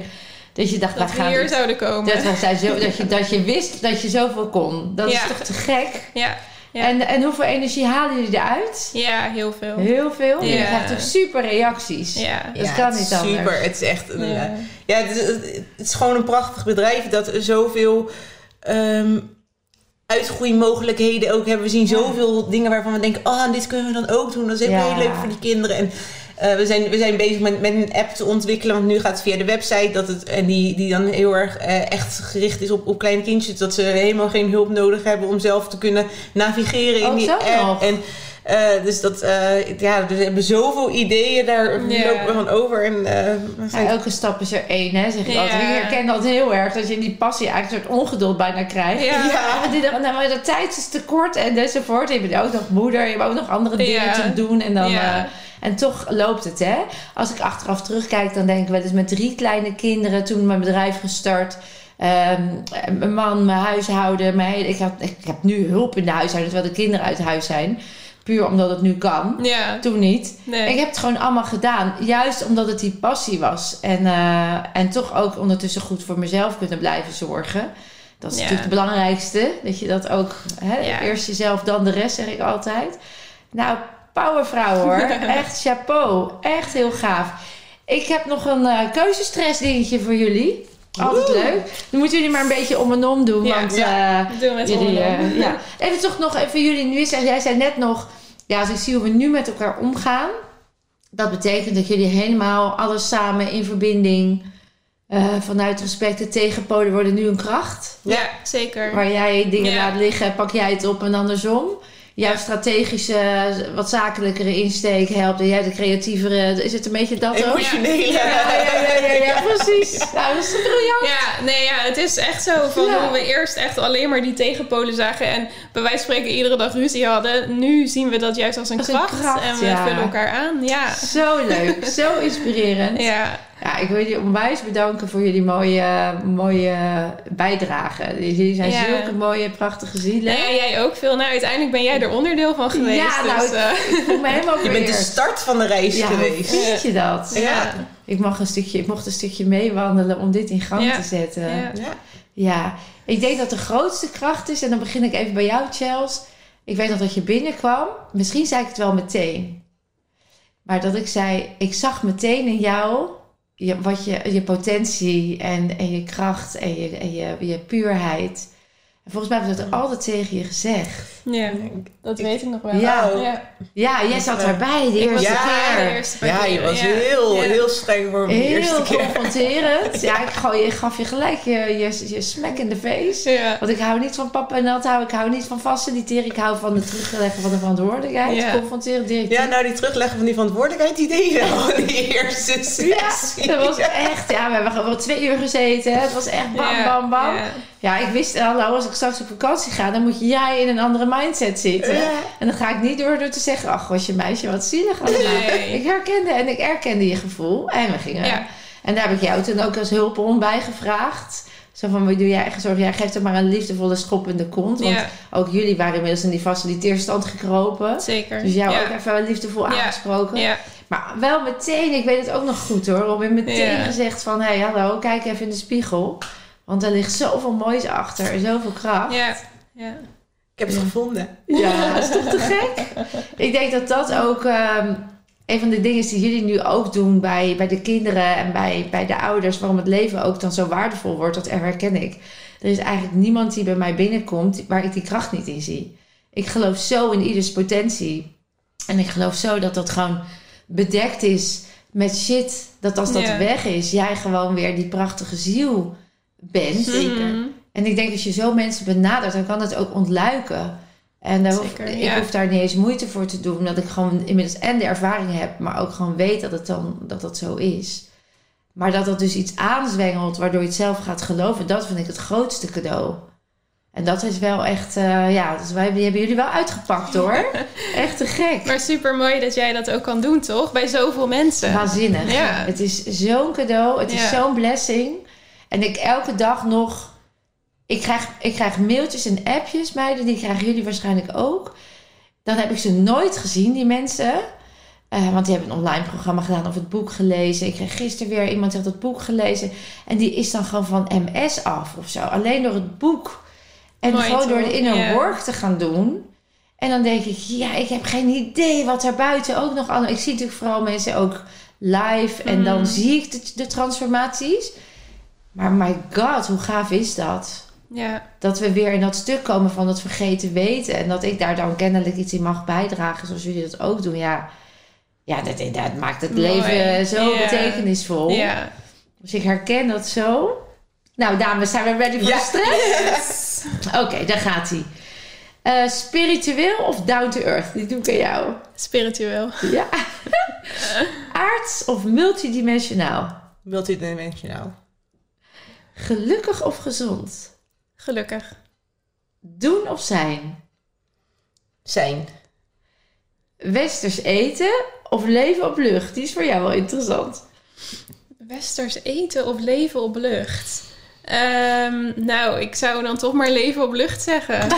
dat je dacht, dat we gaan hier zouden komen. dat, was, zo, dat, je, dat je wist dat je zoveel kon. Dat Ja. is toch te gek? Ja. Ja. En, en hoeveel energie halen jullie eruit? ja, heel veel. Heel veel. Je krijgt ook super reacties. Ja. Dat kan niet anders. Super, het is echt... een, Ja. Ja, het is, het is gewoon een prachtig bedrijf dat zoveel ehm uitgroeimogelijkheden ook hebben. We zien zoveel dingen waarvan we denken, oh, dit kunnen we dan ook doen. Dat is Ja. heel leuk voor die kinderen. En eh, we, zijn, we zijn bezig met, met een app te ontwikkelen, want nu gaat het via de website. Dat het, en die, die dan heel erg eh, echt gericht is op, op kleine kindjes. Dat ze helemaal geen hulp nodig hebben om zelf te kunnen navigeren in Oh, die app. En eh, dus dat, ja, we hebben zoveel ideeën daar lopen we van over. En, Ja, elke stap is er één, hè, zeg ik Ja. altijd. Ik herken dat heel erg, dat je in die passie eigenlijk een soort ongeduld bijna krijgt. Ja. Ja. Die nou, maar de tijd is te kort en enzovoort. Je bent ook nog moeder, je hebt ook nog andere dingen te doen. En, dan, Ja. En toch loopt het, hè. Als ik achteraf terugkijk, dan denk ik wel eens met drie kleine kinderen... toen mijn bedrijf gestart... Ehm, mijn man, mijn huishouden. Mijn, ik, heb, ik heb nu hulp in de huishouden, terwijl de kinderen uit huis zijn. Puur omdat het nu kan. Ja. Toen niet. Nee. Ik heb het gewoon allemaal gedaan. Juist omdat het die passie was. En, eh, en toch ook ondertussen goed voor mezelf kunnen blijven zorgen. Dat is Ja. natuurlijk het belangrijkste. Dat je dat ook... Hè, Ja. Eerst jezelf, dan de rest, zeg ik altijd. Nou, powervrouw hoor. <laughs> Echt chapeau. Echt heel gaaf. Ik heb nog een eh keuzestress dingetje voor jullie. Altijd leuk. Dan moeten jullie maar een beetje om en om doen. Ja. want Ja. eh, Doen we het Jullie, eh, ja. Even toch nog even jullie nu zeggen. Jij zei net nog, ja, als ik zie hoe we nu met elkaar omgaan. Dat betekent dat jullie helemaal alles samen in verbinding. vanuit respect de tegenpolen worden nu een kracht. Ja, zeker. Waar jij dingen Ja. laat liggen, pak jij het op en andersom. Jouw strategische, wat zakelijkere insteek helpt. En jij de creatievere. Is het een beetje dat ook? Emotionele. Ja, ja, ja, ja, ja, precies. Nou, dat is briljant. Ja, nee, ja, het is echt zo van Ja. hoe we eerst echt alleen maar die tegenpolen zagen en bij wijze van spreken iedere dag ruzie hadden. Nu zien we dat juist als een, Als een kracht, kracht, en we ja. vullen elkaar aan. Ja, Zo leuk, zo inspirerend. ja, Ja, ik wil jullie onwijs bedanken voor jullie mooie, mooie bijdrage. Jullie zijn Ja. zulke mooie, prachtige zielen. Nee, jij ook veel. Nou, uiteindelijk ben jij er onderdeel van geweest. Ja, nou, dus, eh, Ik voel me helemaal <laughs> Je bent de start van de reis ja, geweest. vind je dat? Ja. Ik, mag een stukje, ik mocht een stukje meewandelen om dit in gang Ja. te zetten. Ja. Ja. Ja. ik denk dat de grootste kracht is, en dan begin ik even bij jou, Chels. Ik weet nog dat je binnenkwam. Misschien zei ik het wel meteen. Maar dat ik zei, ik zag meteen in jou je, wat je, je potentie en, en je kracht en, je, en je, je puurheid. En volgens mij ik dat altijd tegen je gezegd. Ja, dat weet ik nog wel. Ja. ja. Ja, jij zat erbij de eerste Ja, keer. de eerste paar Ja, je was ja. heel, Ja. heel streng voor me de eerste Heel keer. confronterend. <laughs> Ja, ik, gooi, ik gaf je gelijk je, je, je smack in de face. Ja. Want ik hou niet van papa en nat houden. Ik hou niet van faciliteren. Ik hou van het terugleggen van de verantwoordelijkheid. Ja. Confronteren direct. Ja, nou die terugleggen van die verantwoordelijkheid, die deed je al die eerste sessie. dat was echt... Ja, we hebben gewoon twee uur gezeten. Het was echt bam, Ja, bam, bam. ja. Ja, ik wist, hallo, als ik straks op vakantie ga, dan moet jij in een andere mindset zitten. Ja. En dan ga ik niet door door te zeggen, ach, was je meisje wat zielig. Nee. Ik herkende en ik erkende je gevoel. En we gingen. Ja. En daar heb ik jou toen ook als hulpbron bij gevraagd. Zo van, wat doe jij eigen zorg? Jij geeft er maar een liefdevolle schop in de kont. Want Ja, ook jullie waren inmiddels in die faciliteerstand gekropen. zeker. Dus jou ja. ook even liefdevol aangesproken. Ja, Maar wel meteen, ik weet het ook nog goed hoor. Robin, meteen Ja. gezegd van, hé, hey, hallo, kijk even in de spiegel. Want er ligt zoveel moois achter, en zoveel kracht. ja, ja. Ik heb het gevonden. Ja, dat is toch te gek? Ik denk dat dat ook ehm, een van de dingen is die jullie nu ook doen bij, bij de kinderen en bij, bij de ouders. Waarom het leven ook dan zo waardevol wordt, dat herken ik. Er is eigenlijk niemand die bij mij binnenkomt waar ik die kracht niet in zie. Ik geloof zo in ieders potentie. En ik geloof zo dat dat gewoon bedekt is met shit. Dat als dat Ja. weg is, jij gewoon weer die prachtige ziel bent. Mhm. En ik denk als je zo mensen benadert, dan kan het ook ontluiken. En daar hoef, Zeker, ik ja. hoef daar niet eens moeite voor te doen, omdat ik gewoon inmiddels en de ervaring heb, maar ook gewoon weet dat het dan dat dat zo is. Maar dat dat dus iets aanzwengelt, waardoor je het zelf gaat geloven, dat vind ik het grootste cadeau. En dat is wel echt, eh, ja, dus wij die hebben jullie wel uitgepakt <laughs> hoor. Echt te gek. Maar super mooi dat jij dat ook kan doen, toch? Bij zoveel mensen. Waanzinnig. Ja. Het is zo'n cadeau. Het is zo'n blessing. En ik elke dag nog... Ik krijg, ik krijg mailtjes en appjes, meiden. Die krijgen jullie waarschijnlijk ook. Dan heb ik ze nooit gezien, die mensen. Eh, want die hebben een online programma gedaan of het boek gelezen. Ik kreeg gisteren weer iemand die had het boek gelezen. En die is dan gewoon van MS af of zo. Alleen door het boek. En Mooi, gewoon door de inner work te gaan doen. En dan denk ik, ja, ik heb geen idee wat er buiten ook nog allemaal... Ik zie natuurlijk vooral mensen ook live. En dan Mhm. zie ik de, de transformaties. Maar my god, hoe gaaf is dat? Ja, Dat we weer in dat stuk komen van dat vergeten weten. En dat ik daar dan kennelijk iets in mag bijdragen. Zoals jullie dat ook doen. Ja, ja dat, dat maakt het Mooi. leven zo betekenisvol. ja. Dus ik herken dat zo. Nou, dames, zijn we ready voor Ja. de stress? Oké, daar gaat hij. Eh, spiritueel of down to earth? Die doe ik aan jou. Spiritueel. Ja. <laughs> Aards of multidimensionaal? Multidimensionaal. Gelukkig of gezond? Gelukkig. Doen of zijn? Zijn. Westers eten of leven op lucht? Die is voor jou wel interessant. Westers eten of leven op lucht? Ehm, nou, ik zou dan toch maar leven op lucht zeggen. <laughs>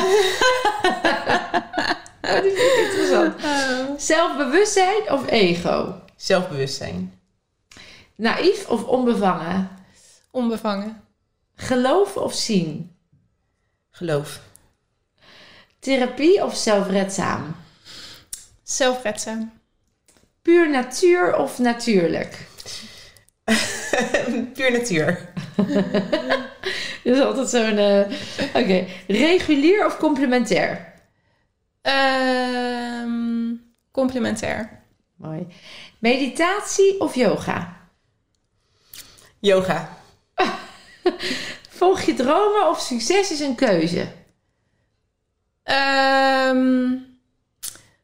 Oh, die vind ik interessant. Oh. Zelfbewustzijn of ego? Zelfbewustzijn. Naïef of onbevangen? Onbevangen. Geloven of zien? Geloof. Therapie of zelfredzaam? Zelfredzaam. Puur natuur of natuurlijk? <laughs> Puur natuur. <laughs> Dat is altijd zo'n... eh, Oké. Regulier of complementair? Ehm, complementair. Mooi. Meditatie of yoga? Yoga. <laughs> Volg je dromen of succes is een keuze? Ehm,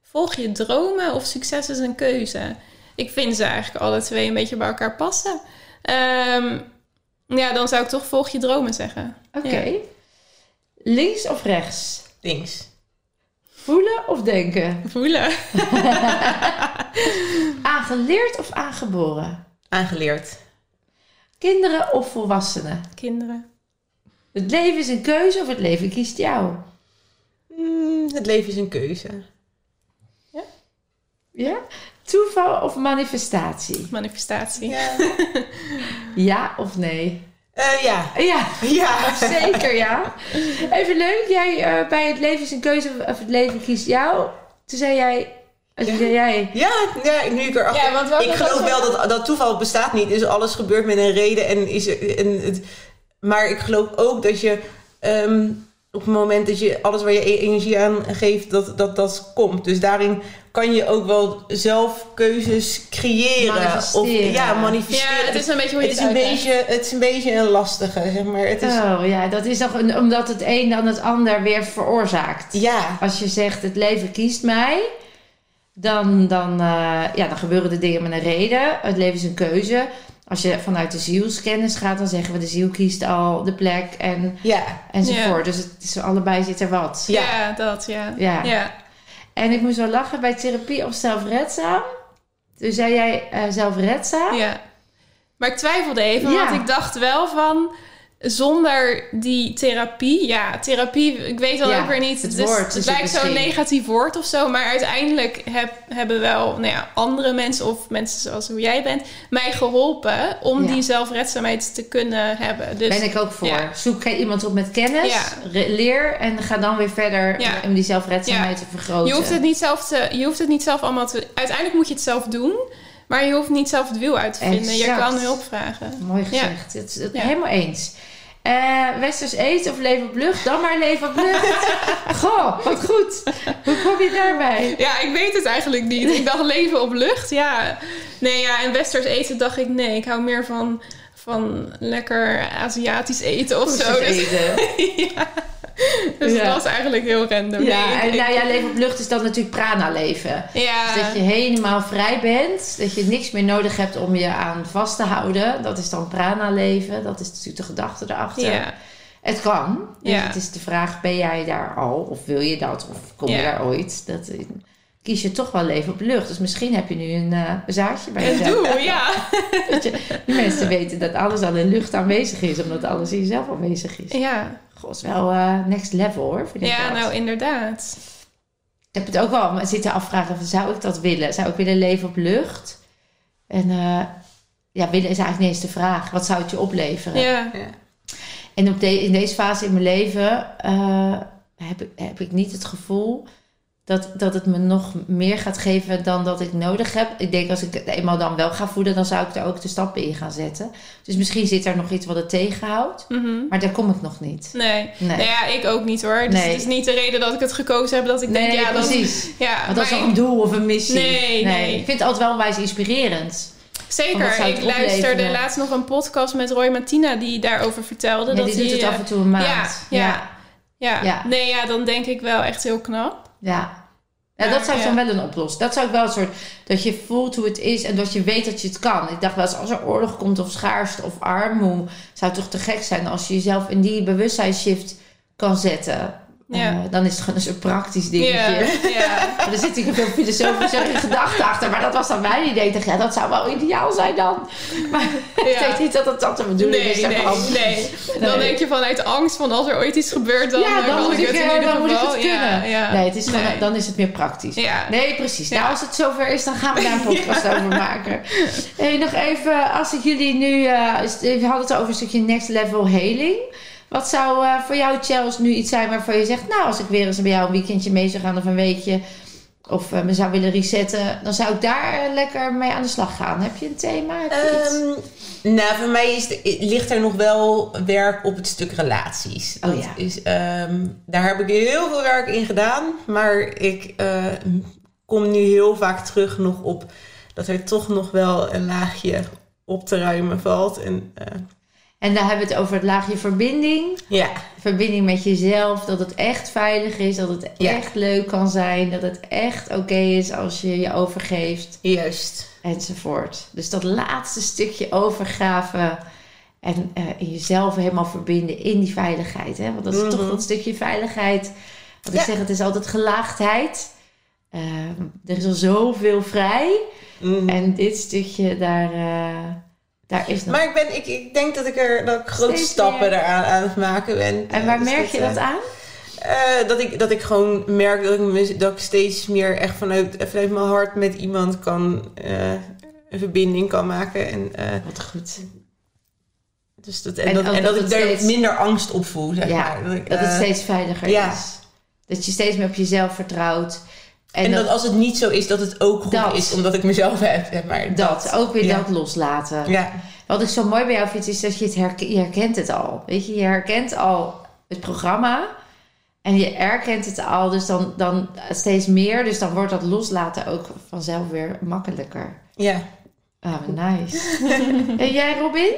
volg je dromen of succes is een keuze? Ik vind ze eigenlijk alle twee een beetje bij elkaar passen. Ehm, ja, dan zou ik toch volg je dromen zeggen. Oké. Ja. Links of rechts? Links. Voelen of denken? Voelen. <laughs> Aangeleerd of aangeboren? Aangeleerd. Kinderen of volwassenen? Kinderen. Het leven is een keuze of het leven kiest jou? Mm, het leven is een keuze. Ja? Toeval of manifestatie? Manifestatie. Ja. <laughs> Ja of nee? Eh, ja. Ja, Ja. zeker ja. Even leuk, jij eh, bij het leven is een keuze of het leven kiest jou. Toen zei jij, als Ja. zei jij, Ja, ja, nu ik erachter... Ja, want ik geloof wel dat, dat toeval bestaat niet. Dus alles gebeurt met een reden. En is, er- en het, maar ik geloof ook dat je... ehm, op het moment dat je alles waar je e- energie aan geeft, dat, dat dat komt. Dus daarin kan je ook wel zelf keuzes creëren. Of, Manifesteren. ja, Ja, manifesteren. het is een beetje hoe je het, het, is een beetje, het is een beetje een lastige, zeg maar. Het is, oh ja, dat is toch een, omdat het een dan het ander weer veroorzaakt. ja, Als je zegt het leven kiest mij, dan, dan, eh, ja, dan gebeuren de dingen met een reden. Het leven is een keuze. Als je vanuit de zielskennis gaat, dan zeggen we de ziel kiest al de plek en, ja, enzovoort. Ja. Dus het is allebei zit er wat. Ja. Ja, dat, ja. Ja. ja. En ik moest wel lachen bij therapie of zelfredzaam. Toen zei jij eh, zelfredzaam. Ja. Maar ik twijfelde even, Ja. want ik dacht wel van... Zonder die therapie, ja, therapie, ik weet wel Ja, ook weer niet. het dus woord het lijkt zo'n negatief woord of zo, maar uiteindelijk heb, hebben wel nou ja, andere mensen of mensen zoals hoe jij bent mij geholpen om Ja. die zelfredzaamheid te kunnen hebben. Dus ben ik ook voor. Zoek iemand op met kennis, leer en ga dan weer verder om die zelfredzaamheid te vergroten. je hoeft het niet zelf te, je hoeft het niet zelf allemaal te. Uiteindelijk moet je het zelf doen, maar je hoeft niet zelf het wiel uit te vinden. Je Exact. kan hulp vragen. Mooi gezegd. Het, het-. Helemaal eens. Eh, Westers eten of leven op lucht? Dan maar leven op lucht. <laughs> Goh, wat goed. Hoe kom je daarbij? Ja, ik weet het eigenlijk niet. Ik dacht leven op lucht, ja. Nee, ja, en westers eten dacht ik, nee, ik hou meer van, van lekker Aziatisch eten of zo. Goed Dus, eten. <laughs> ja. <laughs> dus Ja. het was eigenlijk heel random. Ja, Nee, en ik- nou ja, leven op lucht is dan natuurlijk prana leven. ja. Dus dat je helemaal vrij bent. Dat je niks meer nodig hebt om je aan vast te houden. Dat is dan prana leven. Dat is natuurlijk de gedachte erachter. ja. Het kan. Dus Ja. het is de vraag, ben jij daar al? Of wil je dat? Of kom je daar ooit? Dat, kies je toch wel leven op lucht. Dus misschien heb je nu een eh zaadje bij jezelf. doel, <laughs> ja. Dat je, die mensen weten dat alles al in lucht aanwezig is. Omdat alles in jezelf aanwezig is. Ja, Goh, is wel eh, next level hoor. Vind ik ja dat. nou inderdaad. Ik heb het ook wel zitten afvragen. Van, zou ik dat willen? Zou ik willen leven op lucht? En eh, ja, willen is eigenlijk niet eens de vraag. Wat zou het je opleveren? Ja, En op de, in deze fase in mijn leven eh, heb, ik, heb ik niet het gevoel dat, dat het me nog meer gaat geven dan dat ik nodig heb. Ik denk als ik het eenmaal dan wel ga voeden, dan zou ik er ook de stappen in gaan zetten. Dus misschien zit er nog iets wat het tegenhoudt. mhm. Maar daar kom ik nog niet. Nee. Nee. Nou ja, ik ook niet hoor. Dus Nee. het is niet de reden dat ik het gekozen heb dat ik denk, ja, dan... precies. Ja, Want dat is een doel of een missie. Nee, nee. Ik vind het altijd wel onwijs inspirerend. Zeker. Ik luisterde laatst nog een podcast met Roy Martina die daarover vertelde. Ja, dat die hij, doet het eh, af en toe een maand. Ja, ja, ja. Ja. Nee, ja, dan denk ik wel echt heel knap. Ja. Ja, dat zou ik dan wel een oplossing. Dat zou ik wel een soort... Dat je voelt hoe het is en dat je weet dat je het kan. Ik dacht wel eens, als er oorlog komt of schaarste of armoede... zou het toch te gek zijn als je jezelf in die bewustzijnsshift kan zetten. Ja. Eh, dan is het gewoon een soort praktisch dingetje. Ja. Maar <laughs> er zit natuurlijk veel filosofische gedachten achter. Maar dat was dan mijn idee. Dacht, ja, dat zou wel ideaal zijn dan. <laughs> Maar ik denk niet dat het dat de bedoeling Nee, is. nee, nee. Dan Nee. denk je vanuit angst van als er ooit iets gebeurt, dan, ja, eh, dan, moet ik ik, het in eh, ieder dan moet ik het kunnen. Nee, het is gewoon, dan is het meer praktisch. Ja. Nee, precies. Nou, als het zover is, dan gaan we daar een <laughs> podcast over maken. Hey, nog even, als ik jullie nu... eh, we hadden het over een stukje next level healing. Wat zou eh, voor jou, Chels, nu iets zijn waarvan je zegt... Nou, als ik weer eens bij jou een weekendje mee zou gaan of een weekje... Of eh, me zou willen resetten, dan zou ik daar eh, lekker mee aan de slag gaan. Heb je een thema? Je? Ehm, nou, voor mij is de- ligt er nog wel werk op het stuk relaties. Oh Dat ja. is, ehm, daar heb ik heel veel werk in gedaan. Maar ik kom nu heel vaak terug nog op dat er toch nog wel een laagje op te ruimen valt. En En dan hebben we het over het laagje verbinding. ja, verbinding met jezelf, dat het echt veilig is, dat het Ja. echt leuk kan zijn, dat het echt oké is als je je overgeeft, juist. enzovoort. Dus dat laatste stukje overgave en eh, in jezelf helemaal verbinden in die veiligheid. Hè? Want dat is toch Mhm. dat stukje veiligheid. Wat ik zeg, het is altijd gelaagdheid. Ehm, er is al zoveel vrij. Mhm. En dit stukje, daar, eh, daar is nog... Maar ik, ben, ik, ik denk dat ik er dat ik grote Steeds stappen meer. eraan aan het maken ben. en Eh, waar dus merk je eh, dat aan? Eh, dat, ik, dat ik gewoon merk dat ik, me- dat ik steeds meer echt vanuit, vanuit mijn hart met iemand kan eh, een verbinding kan maken. En, eh, Wat goed. Dus dat, en, En dat, ook en dat dat ik daar steeds- minder angst op voel, zeg Ja, maar. ik, Dat het eh, steeds veiliger ja. is. Dat je steeds meer op jezelf vertrouwt. En, En dat, dat als het niet zo is, dat het ook goed Dat. is, omdat ik mezelf <laughs> heb. Zeg maar. dat, ook weer Ja. dat loslaten. Ja, Wat ik zo mooi bij jou vind, is dat je het herkent, je herkent het al. Weet je, je herkent al het programma. En je herkent het al, dus dan, dan steeds meer. Dus dan wordt dat loslaten ook vanzelf weer makkelijker. ja. Ah, nice. <laughs> en jij, Robin?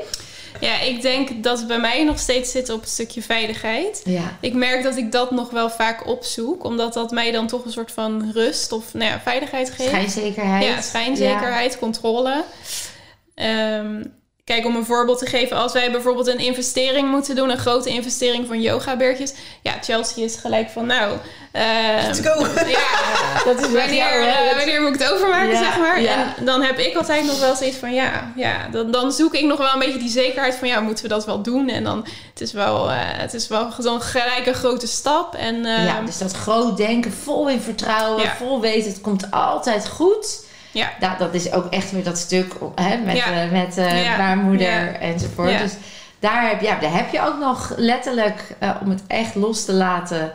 Ja, ik denk dat het bij mij nog steeds zit op het stukje veiligheid. Ja. Ik merk dat ik dat nog wel vaak opzoek, omdat dat mij dan toch een soort van rust of nou ja, veiligheid geeft. Schijnzekerheid. Ja, schijnzekerheid, controle. Ehm, kijk, om een voorbeeld te geven, als wij bijvoorbeeld een investering moeten doen, een grote investering van yogabeertjes. Ja, Chelsea is gelijk van, nou, ehm, Let's go. ja, <laughs> Dat is wanneer, jou, eh, wanneer moet ik het overmaken, Ja, zeg maar. ja. En dan heb ik altijd nog wel zoiets van, ja, ja dan, dan zoek ik nog wel een beetje die zekerheid van, ja, moeten we dat wel doen? En dan, het is wel, eh, het is wel zo'n gelijk een grote stap. En, ehm, Ja, dus dat groot denken, vol in vertrouwen, Ja. vol weten, het komt altijd goed. Ja. Nou, dat is ook echt weer dat stuk hè, met, Ja. eh, met eh Ja. baarmoeder enzovoort. Dus daar heb, ja, daar heb je ook nog letterlijk, eh, om het echt los te laten,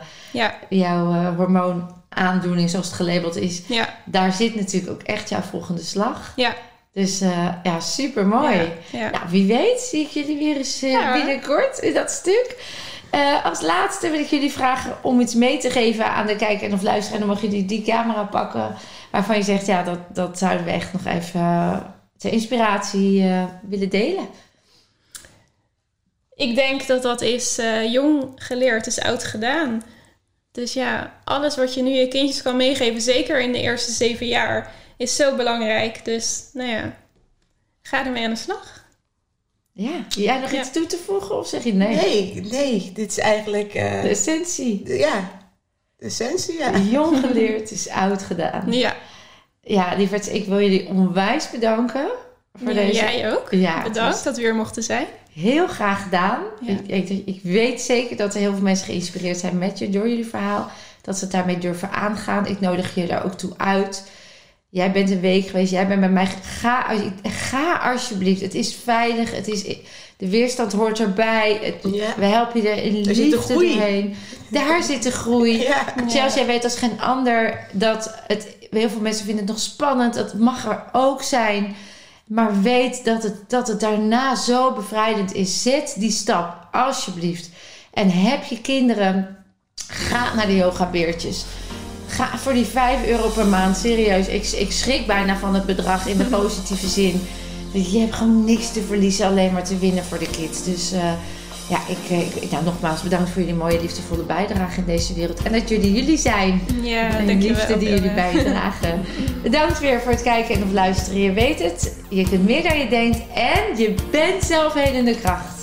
jouw hormoonaandoening zoals het gelabeld is. Daar zit natuurlijk ook echt jouw volgende slag. ja. Dus ja, super mooi. Ja, ja. Nou, wie weet zie ik jullie weer eens Ja. binnenkort in dat stuk. Als laatste wil ik jullie vragen om iets mee te geven aan de kijker en of luisteraar. En dan mag jullie die camera pakken waarvan je zegt, ja, dat, dat zouden we echt nog even eh, ter inspiratie eh, willen delen. Ik denk dat dat is eh, jong geleerd, is oud gedaan. Dus ja, alles wat je nu je kindjes kan meegeven, zeker in de eerste zeven jaar, is zo belangrijk. Dus nou ja, ga ermee aan de slag. Ja, jij nog Ja. iets toe te voegen of zeg je nee? Nee, nee, dit is eigenlijk... eh, De essentie. ja, essentie, ja. Jong geleerd is oud gedaan. Ja, Ja, lieverd, ik wil jullie onwijs bedanken voor Ja, deze. jij ook. Ja, Bedankt was dat we hier mochten zijn. Heel graag gedaan. Ja. Ik, ik, ik weet zeker dat er heel veel mensen geïnspireerd zijn met je door jullie verhaal. Dat ze het daarmee durven aangaan. Ik nodig je daar ook toe uit. Jij bent een week geweest. Jij bent bij mij. Ga, als- ga alsjeblieft. Het is veilig. Het is, de weerstand hoort erbij. Het- Ja. We helpen je er in de liefde doorheen. Daar zit de groei. <laughs> Ja, jij weet als geen ander dat het... Heel veel mensen vinden het nog spannend. Dat mag er ook zijn. Maar weet dat het, dat het daarna zo bevrijdend is. Zet die stap, alsjeblieft. En heb je kinderen, ga naar de yogabeertjes. Ga voor die 5 euro per maand, serieus. Ik, ik schrik bijna van het bedrag in de <laughs> positieve zin. Je hebt gewoon niks te verliezen, alleen maar te winnen voor de kids. Dus eh, ja, ik, ik, nou, nogmaals bedankt voor jullie mooie, liefdevolle bijdrage in deze wereld. En dat jullie jullie zijn. Ja, En de liefde die jullie bijdragen. Bedankt weer voor het kijken en of luisteren. Je weet het, je kunt meer dan je denkt en je bent zelf helende kracht.